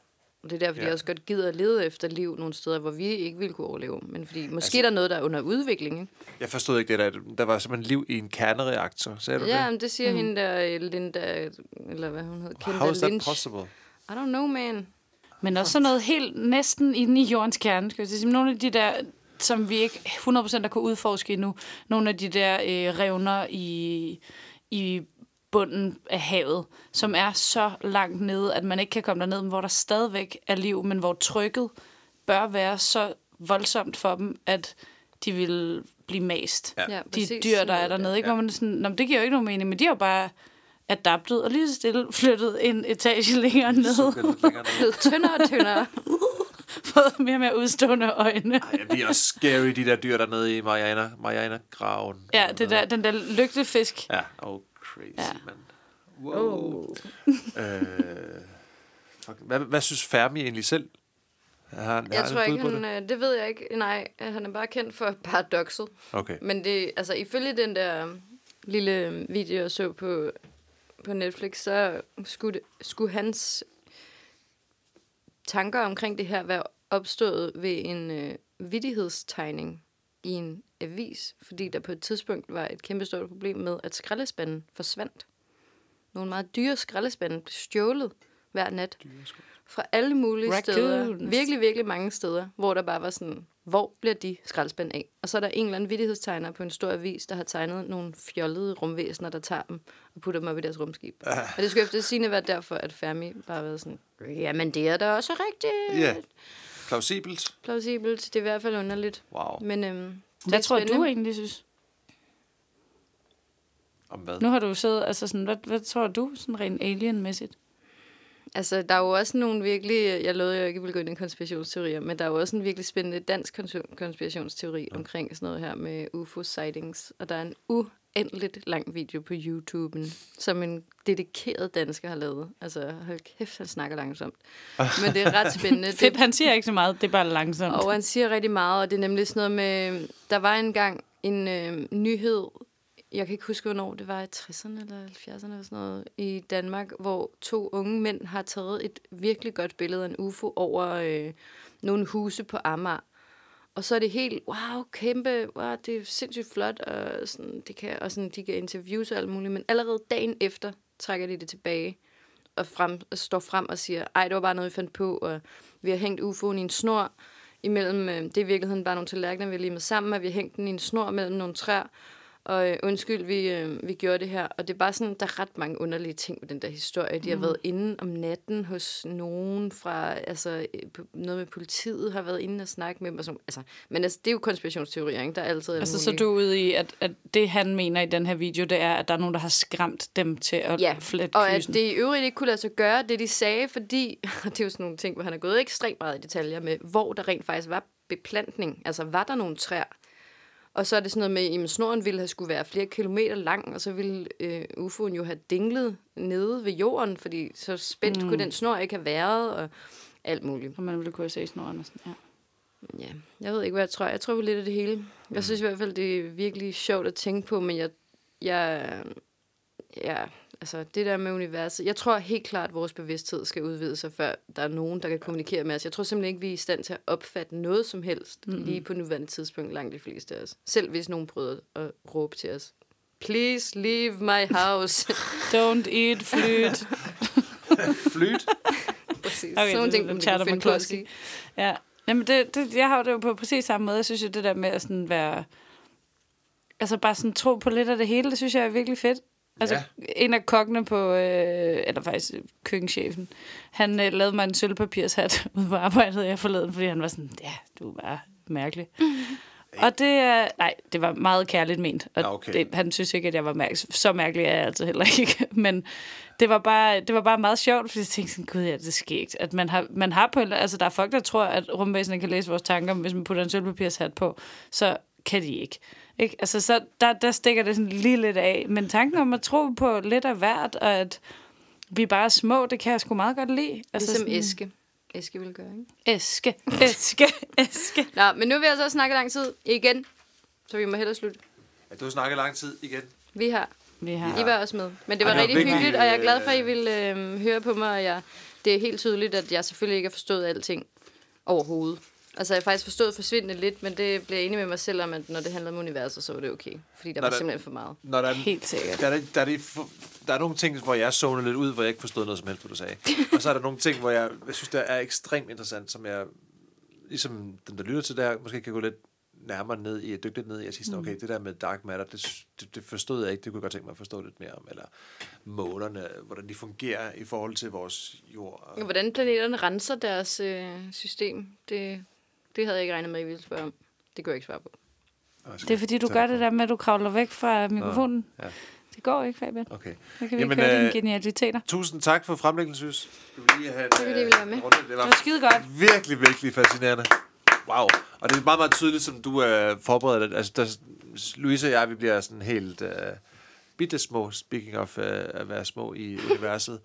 Og det er derfor, ja. Ja. de også godt gider at lede efter liv nogle steder, hvor vi ikke ville kunne overleve. Men fordi måske Altså- der er noget, der er under udvikling. Ikke? Jeg forstod ikke det der. Der var simpelthen liv i en kernereaktor. Sagde du Ja, det? men det siger mm. hende der, øh, Linda, eller hvad hun hed, Kendall How is that Lynch. possible? I don't know, man. Men også sådan noget helt næsten inde i jordens kerne. Skal jeg sige. Nogle af de der, som vi ikke 100% har kunne udforske endnu. Nogle af de der øh, revner i, i bunden af havet, som er så langt nede, at man ikke kan komme derned, men hvor der stadigvæk er liv, men hvor trykket bør være så voldsomt for dem, at de vil blive mast. Ja. Ja, De dyr, der er dernede, ikke? Hvor man er sådan, Nå, men det giver jo ikke nogen mening, men de har jo bare adaptet og lige så stille flyttet en etage længere ned. Blevet tyndere og tyndere. fået mere og mere udstående øjne. Ej, det bliver også scary, de der dyr dernede i Mariana, Mariana-graven. Ja, det der, den der lygtefisk. Ja, oh crazy, Ja. mand. Wow. øh, fuck. Hvad, hvad synes Fermi egentlig selv? Har, han- har Jeg han tror ikke, han, det? øh, det ved jeg ikke. Nej, han er bare kendt for paradoxet. Okay. Men det, altså ifølge den der lille video, jeg så på, på Netflix, så skulle, det, skulle hans tanker omkring det her være opstået ved en øh, vidighedstegning i en avis, fordi der på et tidspunkt var et kæmpe stort problem med, at skraldespanden forsvandt. Nogle meget dyre skraldespande blev stjålet hver nat fra alle mulige Raccoons. steder. Virkelig, virkelig mange steder, hvor der bare var sådan, hvor bliver de skraldespand af? Og så er der en eller anden vittighedstegner på en stor avis, der har tegnet nogle fjollede rumvæsener, der tager dem og putter dem op i deres rumskib. Ah. Og det skulle efter sigende være derfor, at Fermi bare været sådan, jamen det er da også rigtigt. Ja. Plausibelt. Plausibelt. Det er i hvert fald underligt. Wow. Men øhm, Hvad tror du spændende. egentlig, synes? Om hvad? Nu har du siddet, altså sådan, hvad, hvad tror du, sådan rent alien-mæssigt? Altså, der er jo også nogle virkelig... Jeg lovede, jeg ikke ville gå ind i konspirationsteorier, men der er jo også en virkelig spændende dansk kons- konspirationsteori ja. omkring sådan noget her med UFO-sightings. Og der er en uendeligt lang video på YouTuben, som en dedikeret dansker har lavet. Altså, hold kæft, han snakker langsomt. Men det er ret spændende. Fedt, han siger ikke så meget, det er bare langsomt. og han siger rigtig meget, og det er nemlig sådan noget med... Der var engang en øh, nyhed, jeg kan ikke huske, hvornår det var i 60'erne eller 70'erne eller sådan noget, i Danmark, hvor to unge mænd har taget et virkelig godt billede af en UFO over øh, nogle huse på Amager. Og så er det helt, wow, kæmpe, wow, det er sindssygt flot, og, sådan, det kan, og sådan, de kan interviews og alt muligt, men allerede dagen efter trækker de det tilbage og, frem, og står frem og siger, ej, det var bare noget, vi fandt på, og vi har hængt UFO'en i en snor imellem, øh, det er i virkeligheden bare nogle tallerkener, vi har limet sammen, og vi har hængt den i en snor mellem nogle træer, og øh, undskyld, vi, øh, vi gjorde det her. Og det er bare sådan, der er ret mange underlige ting med den der historie. De har været inde om natten hos nogen fra, altså øh, noget med politiet har været inde og snakke med dem. Og sådan, altså, men altså, det er jo konspirationsteorier, ikke? Der er altid alt Altså, så muligt. du er ude i, at, at det, han mener i den her video, det er, at der er nogen, der har skræmt dem til at Ja, flette og at kysen. det i øvrigt ikke kunne lade sig gøre, det de sagde, fordi, og det er jo sådan nogle ting, hvor han er gået ekstremt meget i detaljer med, hvor der rent faktisk var beplantning. Altså, var der nogle træer? Og så er det sådan noget med, at snoren ville have skulle være flere kilometer lang, og så ville øh, UFO'en jo have dinglet nede ved jorden, fordi så spændt mm. kunne den snor ikke have været, og alt muligt. Og man ville kunne se snoren og sådan, ja. Ja, jeg ved ikke, hvad jeg tror. Jeg tror på lidt af det hele. Mm. Jeg synes i hvert fald, det er virkelig sjovt at tænke på, men jeg, jeg, ja, altså det der med universet. Jeg tror helt klart, at vores bevidsthed skal udvide sig, før der er nogen, der kan kommunikere med os. Jeg tror simpelthen ikke, vi er i stand til at opfatte noget som helst mm. lige på nuværende tidspunkt, langt de fleste af os. Selv hvis nogen prøvede at råbe til os. Please leave my house. Don't eat flyt. Flyt. Præcis. Okay, Sådan ting, man du finde på at sige. Ja. Jamen, det, det, jeg har det jo på præcis samme måde. Jeg synes jo, det der med at sådan være... Altså bare sådan tro på lidt af det hele, det synes jeg er virkelig fedt. Altså, Ja. en af kokkene på, øh, eller faktisk køkkenchefen, han øh, lavede mig en sølvpapirshat ude på arbejdet jeg forleden, fordi han var sådan, ja, du er bare mærkelig. Og det er, nej, det var meget kærligt ment. Og Ja, okay. det, han synes ikke, at jeg var mærkelig. Så mærkelig er jeg altså heller ikke. Men det var bare, det var bare meget sjovt, fordi jeg tænkte sådan, gud ja, det er skægt. At man har, man har på en, altså der er folk, der tror, at rumvæsenet kan læse vores tanker, men hvis man putter en sølvpapirshat på, så kan de ikke. Ikke? Altså så der, der stikker det sådan lige lidt af. Men tanken om at tro på lidt af hvert, og at vi bare er små, det kan jeg sgu meget godt lide. Altså Ligesom sådan, æske. Eske ville gøre, ikke? Æske, æske, æske. Nå, men nu vil jeg så snakke lang tid igen, så vi må hellere slutte. Ja, du har snakket lang tid igen. Vi har. Vi har I var også med. Men det var det var rigtig hyggeligt, og jeg er glad for, at I øh, ville øh, høre på mig. Og jeg, det er helt tydeligt, at jeg selvfølgelig ikke har forstået alting overhovedet. Altså, jeg har faktisk forstået forsvindende lidt, men det blev jeg enig med mig selv om, at når det handler om universet, så var det okay. Fordi der Når var der- simpelthen for meget. Når der, er, helt sikkert. der, er, der, er, det for, der er nogle ting, hvor jeg zoner lidt ud, hvor jeg ikke forstod noget som helst, hvad du sagde. Og så er der nogle ting, hvor jeg, jeg synes, der er ekstremt interessant, som jeg, ligesom dem, der lytter til det her, måske kan gå lidt nærmere ned i, dykke lidt ned i, at sige sådan, okay, det der med dark matter, det, det, det forstod jeg ikke, det kunne jeg godt tænke mig at forstå lidt mere om, eller månerne, hvordan de fungerer i forhold til vores jord. Og, Hvordan planeterne renser deres øh, system, det, det havde jeg ikke regnet med, at I ville spørge om. Det kunne jeg ikke svare på. skal Det er fordi, du gør det der med, at du kravler væk fra mikrofonen. ja. Det går ikke, Fabian. Okay. Så kan vi Jamen, ikke høre øh, dine genialiteter. Tusind tak for fremlæggelsen, synes. Du vil lige have en, I ville være med. en runde. Det Det var var skide godt. virkelig, virkelig fascinerende. Wow. Og det er meget, meget tydeligt, som du er uh, forberedt. Altså, der, Louise og jeg, vi bliver sådan helt uh, bitte små, speaking of uh, at være små i universet.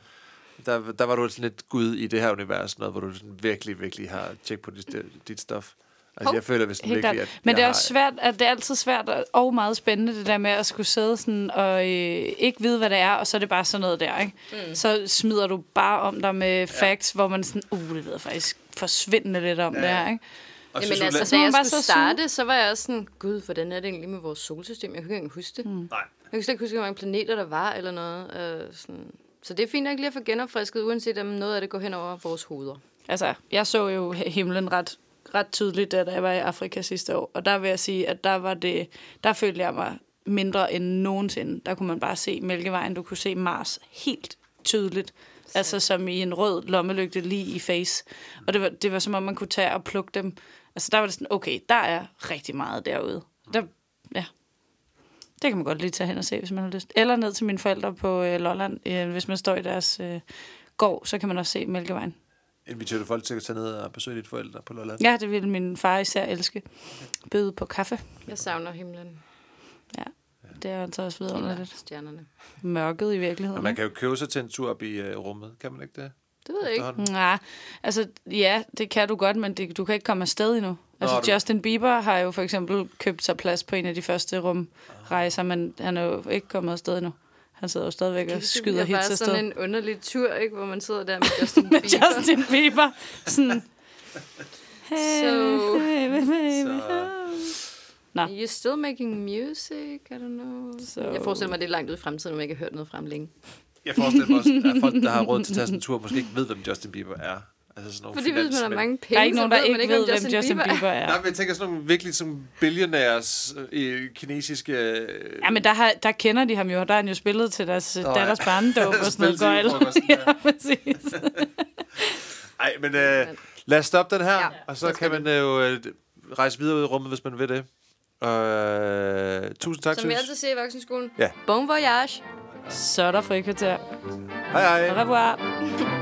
Der, der var du sådan lidt gud i det her univers, noget, hvor du sådan virkelig, virkelig har tjek på dit, dit stof. Altså, Hov, jeg føler hvis virkelig, at Men det er også svært, at det er altid svært og- meget spændende, det der med at skulle sidde sådan og øh, ikke vide, hvad det er, og så er det bare sådan noget der, ikke? Mm. Så smider du bare om dig med facts, hvor man sådan, uh, det ved jeg faktisk forsvindende lidt om ja. det her, ikke? Og Jamen altså, da jeg skulle så starte, så var jeg også sådan, gud, hvordan er det egentlig med vores solsystem? Jeg kan ikke engang huske det. Mm. Nej. Jeg kan slet ikke huske, hvor mange planeter der var, eller noget. Øh, sådan. Så det er fint nok lige at få genopfrisket, uanset om noget af det går hen over vores hoveder. Altså, jeg så jo himlen ret, ret tydeligt, da jeg var i Afrika sidste år, og der vil jeg sige, at der var det, der følte jeg mig mindre end nogensinde. Der kunne man bare se Mælkevejen, du kunne se Mars helt tydeligt. Altså som i en rød lommelygte lige i face. Og det var, det var som om, man kunne tage og plukke dem. Altså der var det sådan, okay, der er rigtig meget derude. Der, ja. Det kan man godt lige tage hen og se, hvis man har lyst. Eller ned til mine forældre på øh, Lolland. Øh, hvis man står i deres øh, gård, så kan man også se Mælkevejen. Inviterer du folk til at tage ned og besøge dine forældre på Lolland? Ja, det ville min far især elske. Bøde på kaffe. Jeg savner himlen. Ja, det er altså også vidunderligt. Stjernerne. Mørket i Og virkeligheden. man kan jo købe sig til en tur op i uh, rummet, kan man ikke det? Det ved jeg ikke. Nej, altså ja, det kan du godt, men det, du kan ikke komme afsted endnu. Altså du- Justin Bieber har jo for eksempel købt sig plads på en af de første rumrejser, men han er jo ikke kommet afsted endnu. Han sidder jo stadigvæk og Det skyder bliver hits bare afsted. sådan en underlig tur, ikke? hvor man sidder der med Justin Med Bieber. Justin Bieber. Sådan, hey, So- hey, baby. Så- Nå. Are you still making music? I don't know. So- Jeg forestiller mig, det er langt ud i fremtiden, om jeg ikke har hørt noget frem længe. Jeg forestiller mig også, at folk, der har råd til at tage sådan en tur, måske ikke ved, hvem Justin Bieber er. Altså sådan nogle Fordi hvis man har mange penge, Der er ikke nogen, der ikke ved, hvem Justin Bieber er. Nej, men jeg tænker sådan nogle virkelig sådan billionaires øh, kinesiske... Øh, Ja, men der, har, der kender de ham jo, og der er han jo spillet til deres ja. datters barndåb og sådan noget. Gøjl. ja. præcis. Ej, men øh, lad os stoppe den her, Ja, og så kan man jo øh, rejse videre ud i rummet, hvis man vil det. Og øh, tusind tak, Som vi altid siger i voksenskolen. Ja. Bon voyage! Så er der frikvarter. Hej hej. Au revoir.